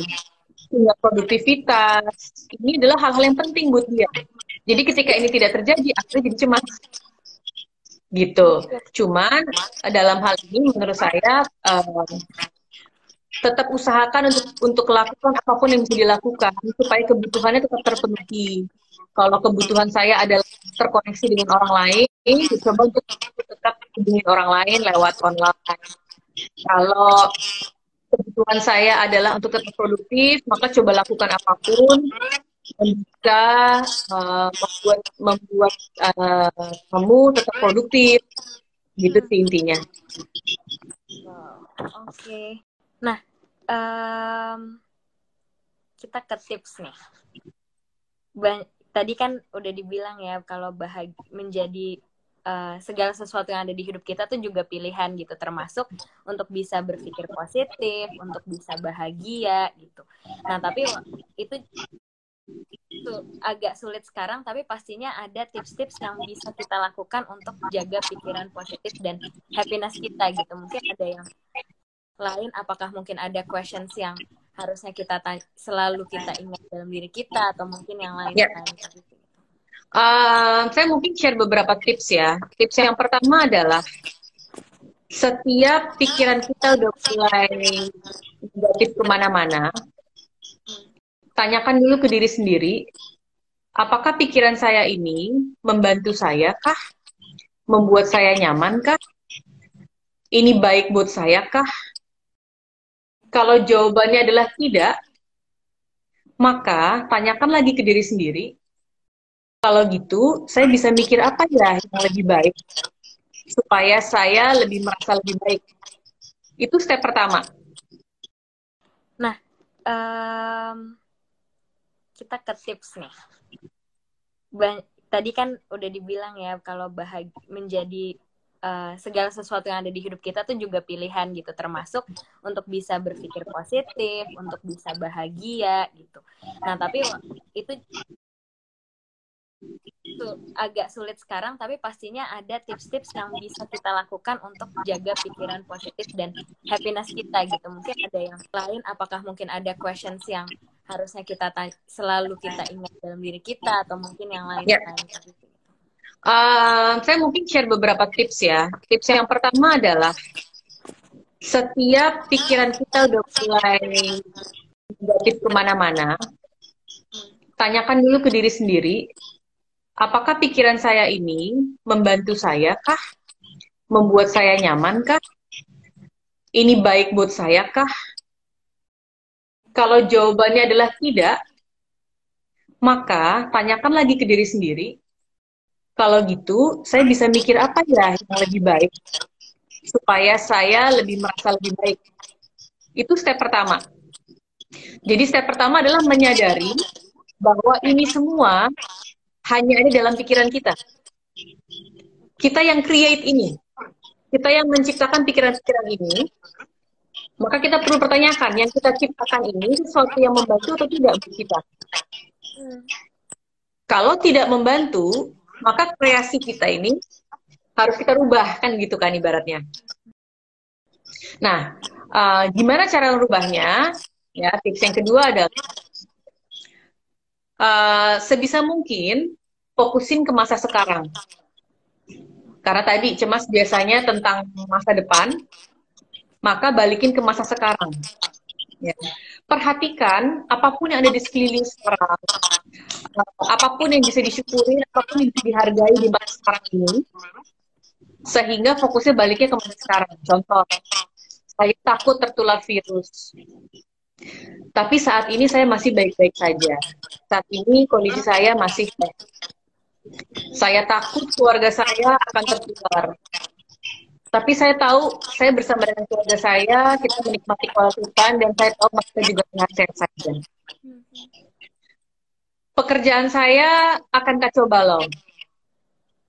punya produktivitas. Ini adalah hal-hal yang penting buat dia. Jadi ketika ini tidak terjadi, akhirnya jadi cemas. Gitu. Cuman dalam hal ini menurut saya um, tetap usahakan untuk untuk lakukan apa pun yang bisa dilakukan supaya kebutuhannya tetap terpenuhi. Kalau kebutuhan saya adalah terkoneksi dengan orang lain, coba untuk tetap hubungi orang lain lewat online. Kalau kebutuhan saya adalah untuk tetap produktif, maka coba lakukan apa pun yang bisa uh, membuat membuat uh, kamu tetap produktif. Gitu sih intinya. Oke. Okay. Nah, um, kita ke tips nih. Ba tadi kan udah dibilang ya kalau bahagia menjadi uh, segala sesuatu yang ada di hidup kita tuh juga pilihan gitu. Termasuk untuk bisa berpikir positif untuk bisa bahagia gitu. Nah tapi itu itu agak sulit sekarang tapi pastinya ada tips-tips yang bisa kita lakukan untuk jaga pikiran positif dan happiness kita gitu. Mungkin ada yang lain apakah mungkin ada questions yang harusnya kita selalu kita ingat dalam diri kita atau mungkin yang lain yeah. gitu Uh, saya mungkin share beberapa tips ya. Tips yang pertama adalah setiap pikiran kita udah mulai negatif ke mana-mana, tanyakan dulu ke diri sendiri, apakah pikiran saya ini membantu saya kah? Membuat saya nyaman kah? Ini baik buat saya kah? Kalau jawabannya adalah tidak, maka tanyakan lagi ke diri sendiri, kalau gitu, saya bisa mikir apa ya yang lebih baik supaya saya lebih merasa lebih baik. Itu step pertama. Nah, um, kita ke tips nih. Ba tadi kan udah dibilang ya kalau bahagia menjadi uh, segala sesuatu yang ada di hidup kita tuh juga pilihan gitu. Termasuk untuk bisa berpikir positif untuk bisa bahagia gitu. Nah tapi itu itu agak sulit sekarang tapi pastinya ada tips-tips yang bisa kita lakukan untuk jaga pikiran positif dan happiness kita gitu. Mungkin ada yang lain apakah mungkin ada questions yang harusnya kita selalu kita ingat dalam diri kita atau mungkin yang lain yeah. Uh, saya mungkin share beberapa tips ya tips yang pertama adalah setiap pikiran kita udah mulai negatif ke mana-mana tanyakan dulu ke diri sendiri apakah pikiran saya ini membantu saya kah? Membuat saya nyaman kah? Ini baik buat saya kah? Kalau jawabannya adalah tidak, maka tanyakan lagi ke diri sendiri. Kalau gitu, saya bisa mikir apa ya yang lebih baik supaya saya lebih merasa lebih baik. Itu step pertama. Jadi step pertama adalah menyadari bahwa ini semua hanya ada dalam pikiran kita. Kita yang create ini. Kita yang menciptakan pikiran-pikiran ini. Maka kita perlu pertanyakan, yang kita ciptakan ini sesuatu yang membantu atau tidak buat kita? Kalau tidak membantu, maka kreasi kita ini harus kita rubah, kan gitu kan ibaratnya. Nah, uh, gimana cara merubahnya? Ya, tips yang kedua adalah uh, sebisa mungkin fokusin ke masa sekarang. Karena tadi cemas biasanya tentang masa depan, maka balikin ke masa sekarang. Ya. Perhatikan apa pun yang ada di sekeliling sekarang, apa pun yang bisa disyukuri, apa pun yang bisa dihargai di masa sekarang ini, sehingga fokusnya baliknya ke masa sekarang. Contoh, saya takut tertular virus. Tapi saat ini saya masih baik-baik saja. Saat ini kondisi saya masih baik. Saya takut keluarga saya akan tertular. Tapi saya tahu saya bersama dengan keluarga saya, kita menikmati kualitas hutan dan saya tahu mereka juga sehat saja. Pekerjaan saya akan kacau balau.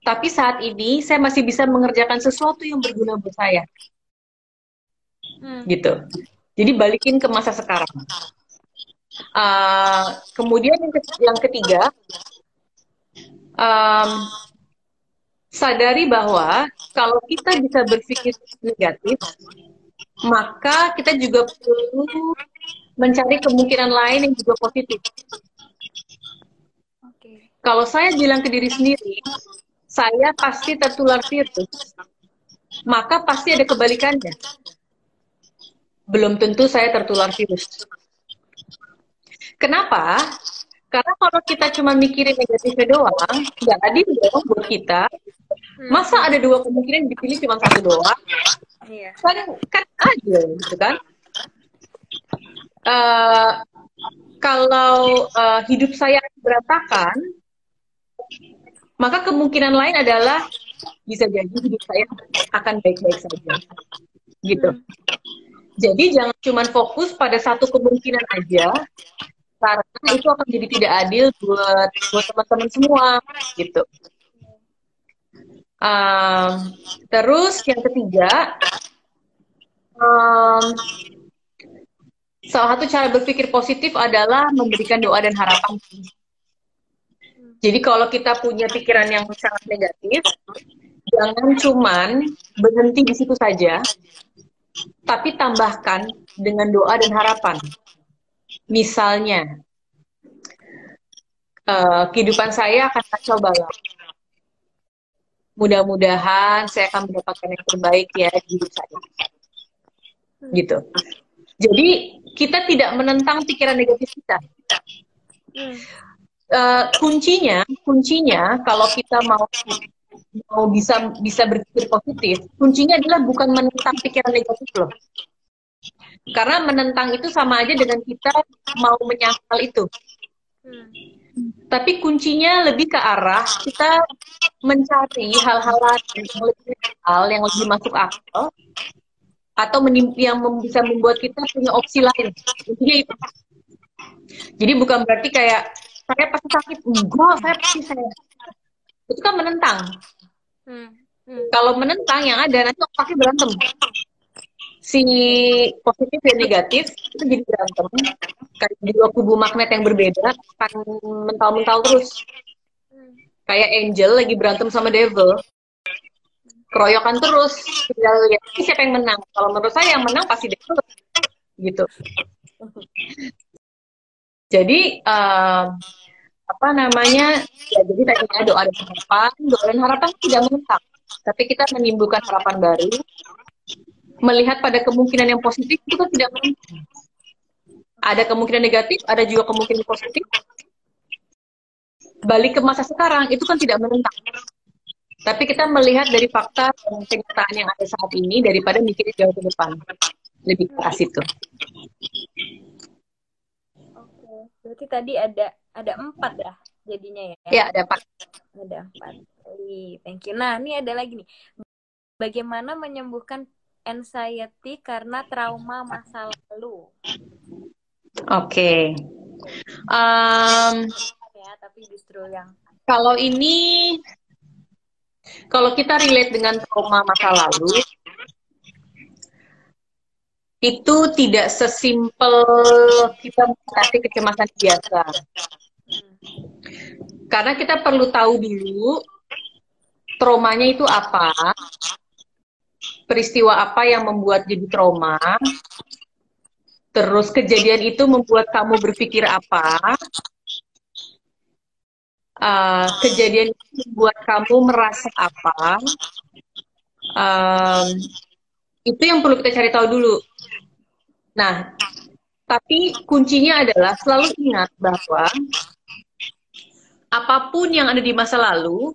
Tapi saat ini saya masih bisa mengerjakan sesuatu yang berguna buat saya. Hmm. Gitu. Jadi balikin ke masa sekarang. Uh, kemudian yang ketiga, um, sadari bahwa kalau kita bisa berpikir negatif, maka kita juga perlu mencari kemungkinan lain yang juga positif. Okay. Kalau saya bilang ke diri sendiri, saya pasti tertular virus, maka pasti ada kebalikannya belum tentu saya tertular virus. Kenapa? Karena kalau kita cuma mikirin negatifnya doang, nggak adil dong buat kita. Hmm. Masa ada dua kemungkinan dipilih cuma satu doang? Iya. Kan kan adil gitu kan? Uh, kalau uh, hidup saya berantakan, maka kemungkinan lain adalah bisa jadi hidup saya akan baik-baik saja. Gitu. Hmm. Jadi jangan cuma fokus pada satu kemungkinan aja, karena itu akan jadi tidak adil buat buat teman-teman semua, gitu. Um, terus yang ketiga, um, salah satu cara berpikir positif adalah memberikan doa dan harapan. Jadi kalau kita punya pikiran yang sangat negatif, jangan cuman berhenti di situ saja, tapi tambahkan dengan doa dan harapan. Misalnya, uh, kehidupan saya akan kacau balau. Mudah-mudahan saya akan mendapatkan yang terbaik ya di hidup saya. Gitu. Jadi kita tidak menentang pikiran negatif kita. Uh, kuncinya, kuncinya kalau kita mau mau bisa bisa berpikir positif, kuncinya adalah bukan menentang pikiran negatif loh. Karena menentang itu sama aja dengan kita mau menyangkal itu. Hmm. Tapi kuncinya lebih ke arah kita mencari hal-hal yang lebih real, yang lebih masuk akal, atau yang bisa membuat kita punya opsi lain. Jadi bukan berarti kayak saya pasti sakit, enggak, saya pasti saya. Itu kan menentang. Hmm. Hmm. Kalau menentang yang ada nanti pasti berantem. Si positif dan negatif itu jadi berantem. Kayak dua kubu magnet yang berbeda akan mental-mental terus. Kayak angel lagi berantem sama devil. Keroyokan terus. Tinggal lihat siapa yang menang. Kalau menurut saya yang menang pasti devil. Gitu. Jadi uh, apa namanya ya jadi tadinya doa dan harapan doa dan harapan tidak menetap tapi kita menimbulkan harapan baru melihat pada kemungkinan yang positif itu kan tidak ada kemungkinan negatif ada juga kemungkinan positif balik ke masa sekarang itu kan tidak menentang. Tapi kita melihat dari fakta dan kenyataan yang ada saat ini daripada mikirin jauh ke depan. Lebih keras itu. Oke, berarti tadi ada ada empat ya jadinya ya? Ya, ada empat. Ada empat. Thank you. Nah, ini ada lagi nih. Bagaimana menyembuhkan anxiety karena trauma masa lalu? Oke. Okay. Um, ya, tapi justru yang kalau ini kalau kita relate dengan trauma masa lalu itu tidak sesimpel kita mengatasi kecemasan biasa. Karena kita perlu tahu dulu traumanya itu apa, peristiwa apa yang membuat jadi trauma, terus kejadian itu membuat kamu berpikir apa, uh, kejadian itu membuat kamu merasa apa, um, itu yang perlu kita cari tahu dulu. Nah, tapi kuncinya adalah selalu ingat bahwa apa pun yang ada di masa lalu,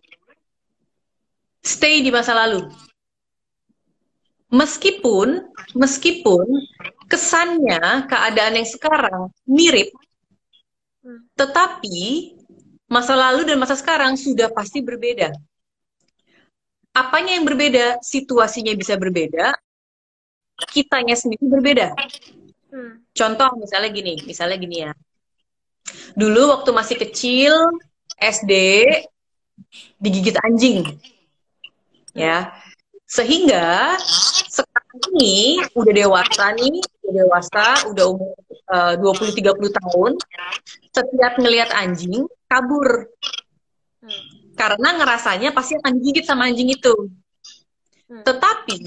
stay di masa lalu. Meskipun, meskipun kesannya keadaan yang sekarang mirip, tetapi masa lalu dan masa sekarang sudah pasti berbeda. Apanya yang berbeda? Situasinya bisa berbeda, kitanya sendiri berbeda. Hmm. Contoh misalnya gini, misalnya gini ya. Dulu waktu masih kecil, SD, digigit anjing. Ya. Sehingga ini udah dewasa nih, udah dewasa, udah umur uh, 20-30 tahun, setiap ngelihat anjing, kabur. Hmm. Karena ngerasanya pasti akan digigit sama anjing itu. Hmm. Tetapi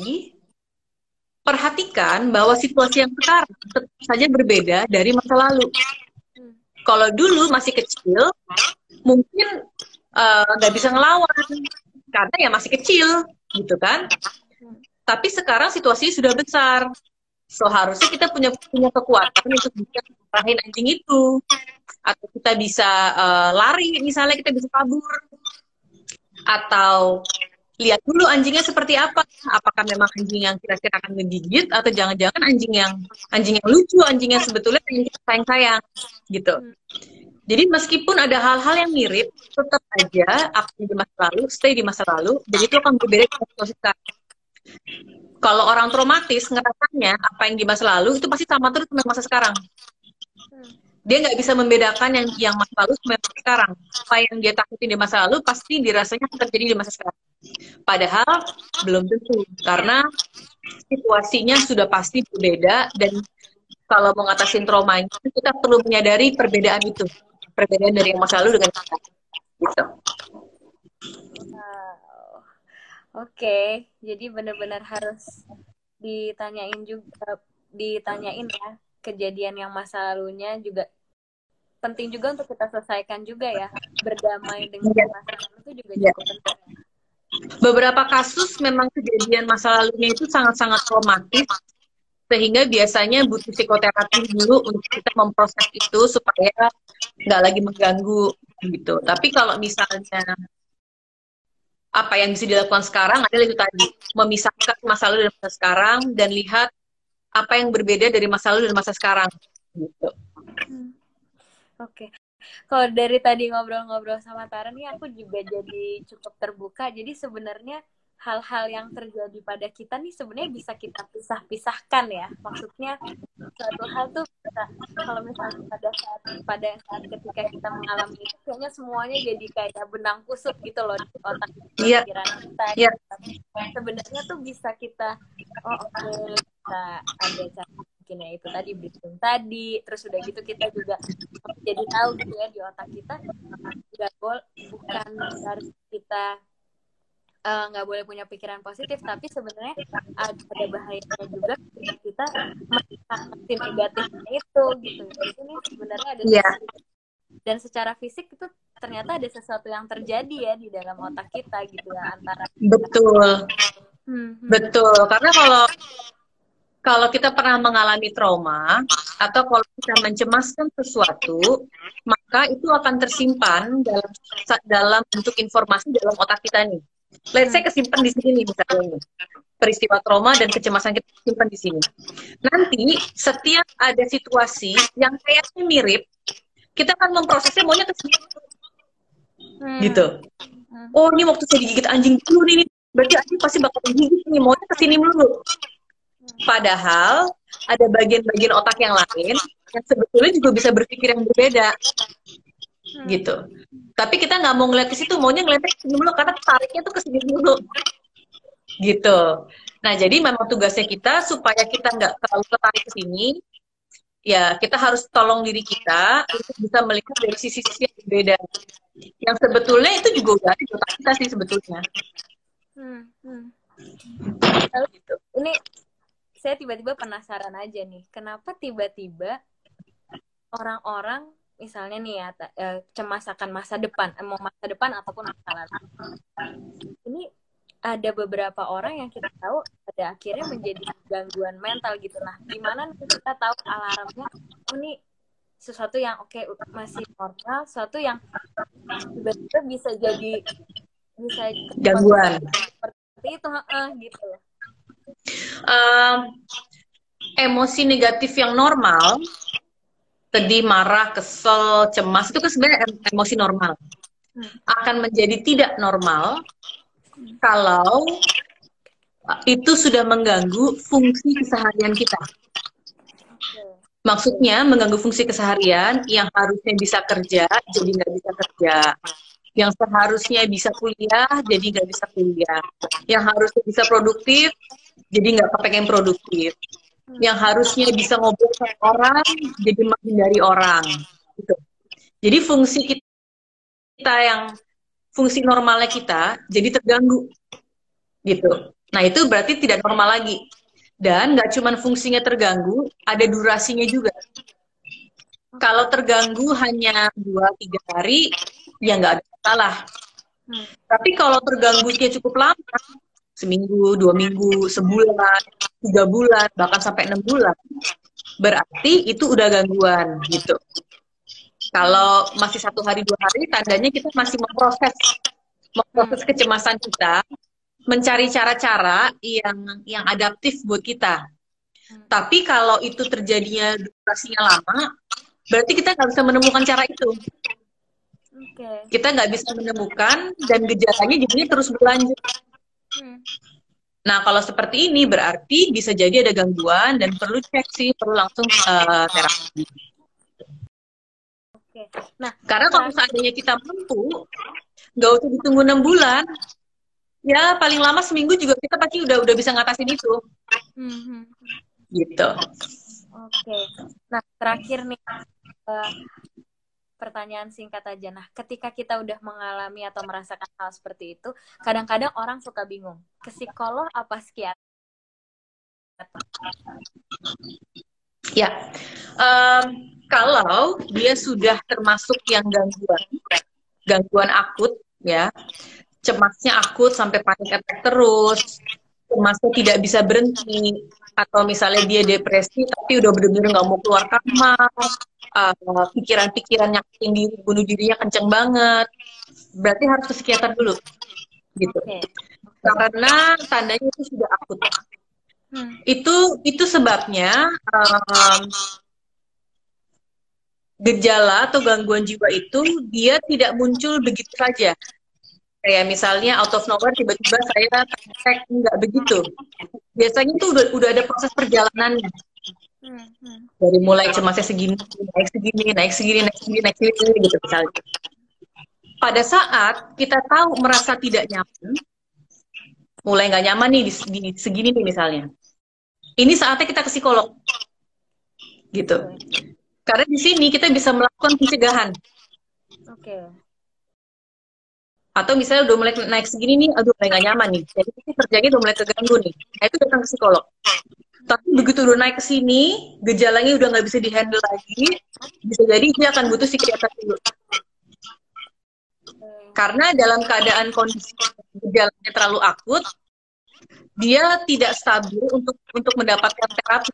perhatikan bahwa situasi yang sekarang tetap saja berbeda dari masa lalu. Kalau dulu masih kecil, mungkin eh, nggak uh, bisa ngelawan karena ya masih kecil, gitu kan? Tapi sekarang situasinya sudah besar, so harusnya kita punya punya kekuatan untuk bisa marahin anjing itu, atau kita bisa uh, lari, misalnya kita bisa kabur, atau lihat dulu anjingnya seperti apa. Apakah memang anjing yang kira-kira akan ngegigit atau jangan-jangan anjing yang anjing yang lucu, anjing yang sebetulnya yang kita sayang-sayang gitu. Jadi meskipun ada hal-hal yang mirip, tetap aja yang di masa lalu, stay di masa lalu, dan itu akan berbeda dengan situasi sekarang. Kalau orang traumatis ngerasanya apa yang di masa lalu itu pasti sama terus dengan masa sekarang dia nggak bisa membedakan yang yang masa lalu sama masa sekarang. Apa yang dia takutin di masa lalu pasti dirasanya akan terjadi di masa sekarang. Padahal belum tentu karena situasinya sudah pasti berbeda dan kalau mau ngatasin trauma itu kita perlu menyadari perbedaan itu, perbedaan dari yang masa lalu dengan sekarang. Gitu. Oke, okay. jadi benar-benar harus ditanyain juga, ditanyain ya kejadian yang masa lalunya juga penting juga untuk kita selesaikan juga ya berdamai dengan masa lalu itu juga ya. cukup penting beberapa kasus memang kejadian masa lalunya itu sangat-sangat traumatis sehingga biasanya butuh psikoterapi dulu untuk kita memproses itu supaya nggak lagi mengganggu gitu tapi kalau misalnya apa yang bisa dilakukan sekarang adalah itu tadi memisahkan masa lalu dan masa sekarang dan lihat apa yang berbeda dari masa lalu dan masa sekarang gitu. Hmm. Oke. Okay. Kalau dari tadi ngobrol-ngobrol sama Tara nih aku juga jadi cukup terbuka. Jadi sebenarnya hal-hal yang terjadi pada kita nih sebenarnya bisa kita pisah-pisahkan ya. Maksudnya suatu hal tuh bisa kalau misalnya pada saat pada saat ketika kita mengalami itu kayaknya semuanya jadi kayak benang kusut gitu loh di otak yeah. pikiran kita. Yeah. Sebenarnya tuh bisa kita oh oke okay, kita ada cara mungkin ya itu tadi briefing tadi terus udah gitu kita juga jadi tahu gitu ya di otak kita nggak boleh bukan harus kita nggak uh, boleh punya pikiran positif tapi sebenarnya ada, bahayanya juga ketika kita menanggapi negatifnya itu gitu jadi ini sebenarnya ada yeah. dan secara fisik itu ternyata ada sesuatu yang terjadi ya di dalam otak kita gitu ya antara betul Hmm, hmm. Betul, karena kalau kalau kita pernah mengalami trauma atau kalau kita mencemaskan sesuatu, maka maka itu akan tersimpan dalam dalam bentuk informasi dalam otak kita nih. Let's say kesimpan di sini nih misalnya ini. Peristiwa trauma dan kecemasan kita simpan di sini. Nanti setiap ada situasi yang kayaknya mirip, kita akan memprosesnya maunya ke sini. Hmm. Gitu. Hmm. Oh, ini waktu saya digigit anjing dulu nih. Berarti anjing pasti bakal digigit nih, maunya ke sini dulu. Padahal ada bagian-bagian otak yang lain yang sebetulnya juga bisa berpikir yang berbeda hmm. gitu. Tapi kita nggak mau ngeliat ke situ, maunya ngeliatnya ke sini dulu karena tariknya tuh ke sini dulu. Gitu. Nah, jadi memang tugasnya kita supaya kita nggak terlalu tertarik ke sini, ya kita harus tolong diri kita untuk bisa melihat dari sisi-sisi yang berbeda. Yang sebetulnya itu juga udah di otak kita sih sebetulnya. Hmm, hmm. Lalu, gitu. Ini saya tiba-tiba penasaran aja nih, kenapa tiba-tiba orang-orang misalnya nih ya eh, cemas akan masa depan eh, mau masa depan ataupun masa lalu. Ini ada beberapa orang yang kita tahu pada akhirnya menjadi gangguan mental gitu. Nah gimana kita tahu alarmnya? Oh ini sesuatu yang oke okay, masih normal sesuatu yang tiba-tiba bisa jadi bisa gangguan. seperti itu uh, gitu um, emosi negatif yang normal sedih, marah, kesel, cemas itu kan sebenarnya emosi normal. Hmm. Akan menjadi tidak normal kalau itu sudah mengganggu fungsi keseharian kita. Maksudnya mengganggu fungsi keseharian yang harusnya bisa kerja jadi nggak bisa kerja, yang seharusnya bisa kuliah jadi nggak bisa kuliah, yang harusnya bisa produktif jadi nggak kepengen produktif, yang harusnya bisa ngobrol sama orang jadi menghindari orang gitu. Jadi fungsi kita yang fungsi normalnya kita jadi terganggu gitu. Nah itu berarti tidak normal lagi. Dan nggak cuma fungsinya terganggu, ada durasinya juga. Kalau terganggu hanya dua tiga hari, ya nggak ada masalah. Hmm. Tapi kalau terganggunya cukup lama, seminggu, dua minggu, sebulan, tiga bulan, bahkan sampai enam bulan, berarti itu udah gangguan gitu. Kalau masih satu hari dua hari, tandanya kita masih memproses memproses kecemasan kita, mencari cara-cara yang yang adaptif buat kita. Tapi kalau itu terjadinya durasinya lama, berarti kita nggak bisa menemukan cara itu. Okay. Kita nggak bisa menemukan dan gejalanya jadinya terus berlanjut. Hmm. Nah, kalau seperti ini berarti bisa jadi ada gangguan dan perlu cek sih, perlu langsung uh, terapi. Oke. Nah, karena kalau seandainya kita mampu, nggak usah ditunggu enam bulan, ya paling lama seminggu juga kita pasti udah udah bisa ngatasin itu. Hmm. Gitu. Oke. Nah, terakhir nih, uh, pertanyaan singkat aja. Nah, ketika kita udah mengalami atau merasakan hal seperti itu, kadang-kadang orang suka bingung. Ke psikolog apa psikiater? Ya, um, kalau dia sudah termasuk yang gangguan, gangguan akut, ya, cemasnya akut sampai panik attack terus, cemasnya tidak bisa berhenti, atau misalnya dia depresi tapi udah bener-bener nggak mau keluar kamar, uh, pikiran-pikiran nyakitin diri, bunuh dirinya kenceng banget, berarti harus ke psikiater dulu, gitu. Okay. Karena tandanya itu sudah akut. Hmm. Itu itu sebabnya um, gejala atau gangguan jiwa itu dia tidak muncul begitu saja. Kayak misalnya out of nowhere tiba-tiba saya cek nggak begitu. Biasanya itu udah udah ada proses perjalanannya. Dari mulai cemasnya segini, naik segini, naik segini, naik segini, naik segini, gitu misalnya. Pada saat kita tahu merasa tidak nyaman, mulai nggak nyaman nih di, di segini nih misalnya. Ini saatnya kita ke psikolog, gitu. Karena di sini kita bisa melakukan pencegahan. Oke. Okay. Atau misalnya udah mulai naik segini nih, aduh mulai nggak nyaman nih. Jadi kerjanya udah mulai terganggu nih. Nah itu datang ke psikolog. Tapi begitu udah naik ke sini, gejalanya udah nggak bisa dihandle lagi, bisa jadi dia akan butuh psikiater dulu. Karena dalam keadaan kondisi gejalanya terlalu akut, dia tidak stabil untuk untuk mendapatkan terapi,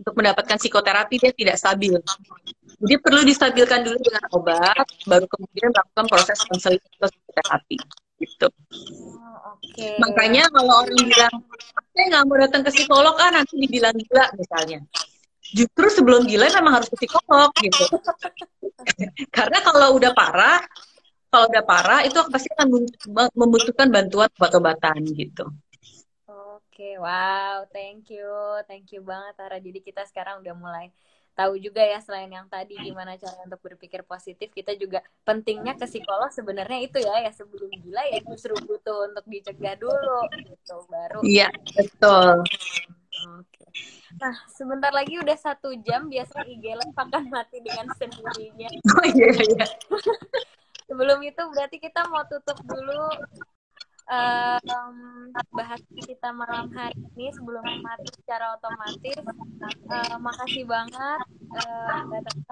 untuk mendapatkan psikoterapi dia tidak stabil. Jadi perlu distabilkan dulu dengan obat, baru kemudian melakukan proses konseling atau terapi. Gitu. Oh, okay. Makanya kalau orang bilang, saya nggak mau datang ke psikolog, ah nanti dibilang gila misalnya. Justru sebelum gila memang harus ke psikolog gitu. [LAUGHS] Karena kalau udah parah, kalau udah parah itu pasti akan membutuhkan bantuan obat-obatan gitu. Oke, wow, thank you, thank you banget Tara. Jadi kita sekarang udah mulai tahu juga ya selain yang tadi gimana cara untuk berpikir positif kita juga pentingnya ke psikolog sebenarnya itu ya ya sebelum gila ya justru butuh untuk dicegah dulu gitu baru iya betul. Oke. Nah sebentar lagi udah satu jam biasanya IG live akan mati dengan sendirinya. Oh iya iya. [LAUGHS] Sebelum itu berarti kita mau tutup dulu um, bahas kita malam hari ini sebelum mati secara otomatis. Uh, makasih banget uh,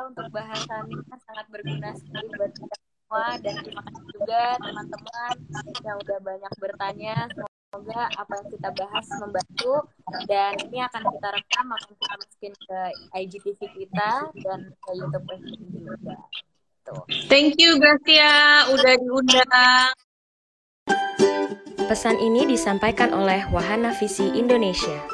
untuk bahasannya sangat berguna sekali buat kita semua dan terima kasih juga teman-teman yang udah banyak bertanya. Semoga apa yang kita bahas membantu dan ini akan kita rekam akan kita masukin ke IGTV kita dan ke YouTube juga. Tuh. Thank you Gracia udah diundang. Pesan ini disampaikan oleh Wahana Visi Indonesia.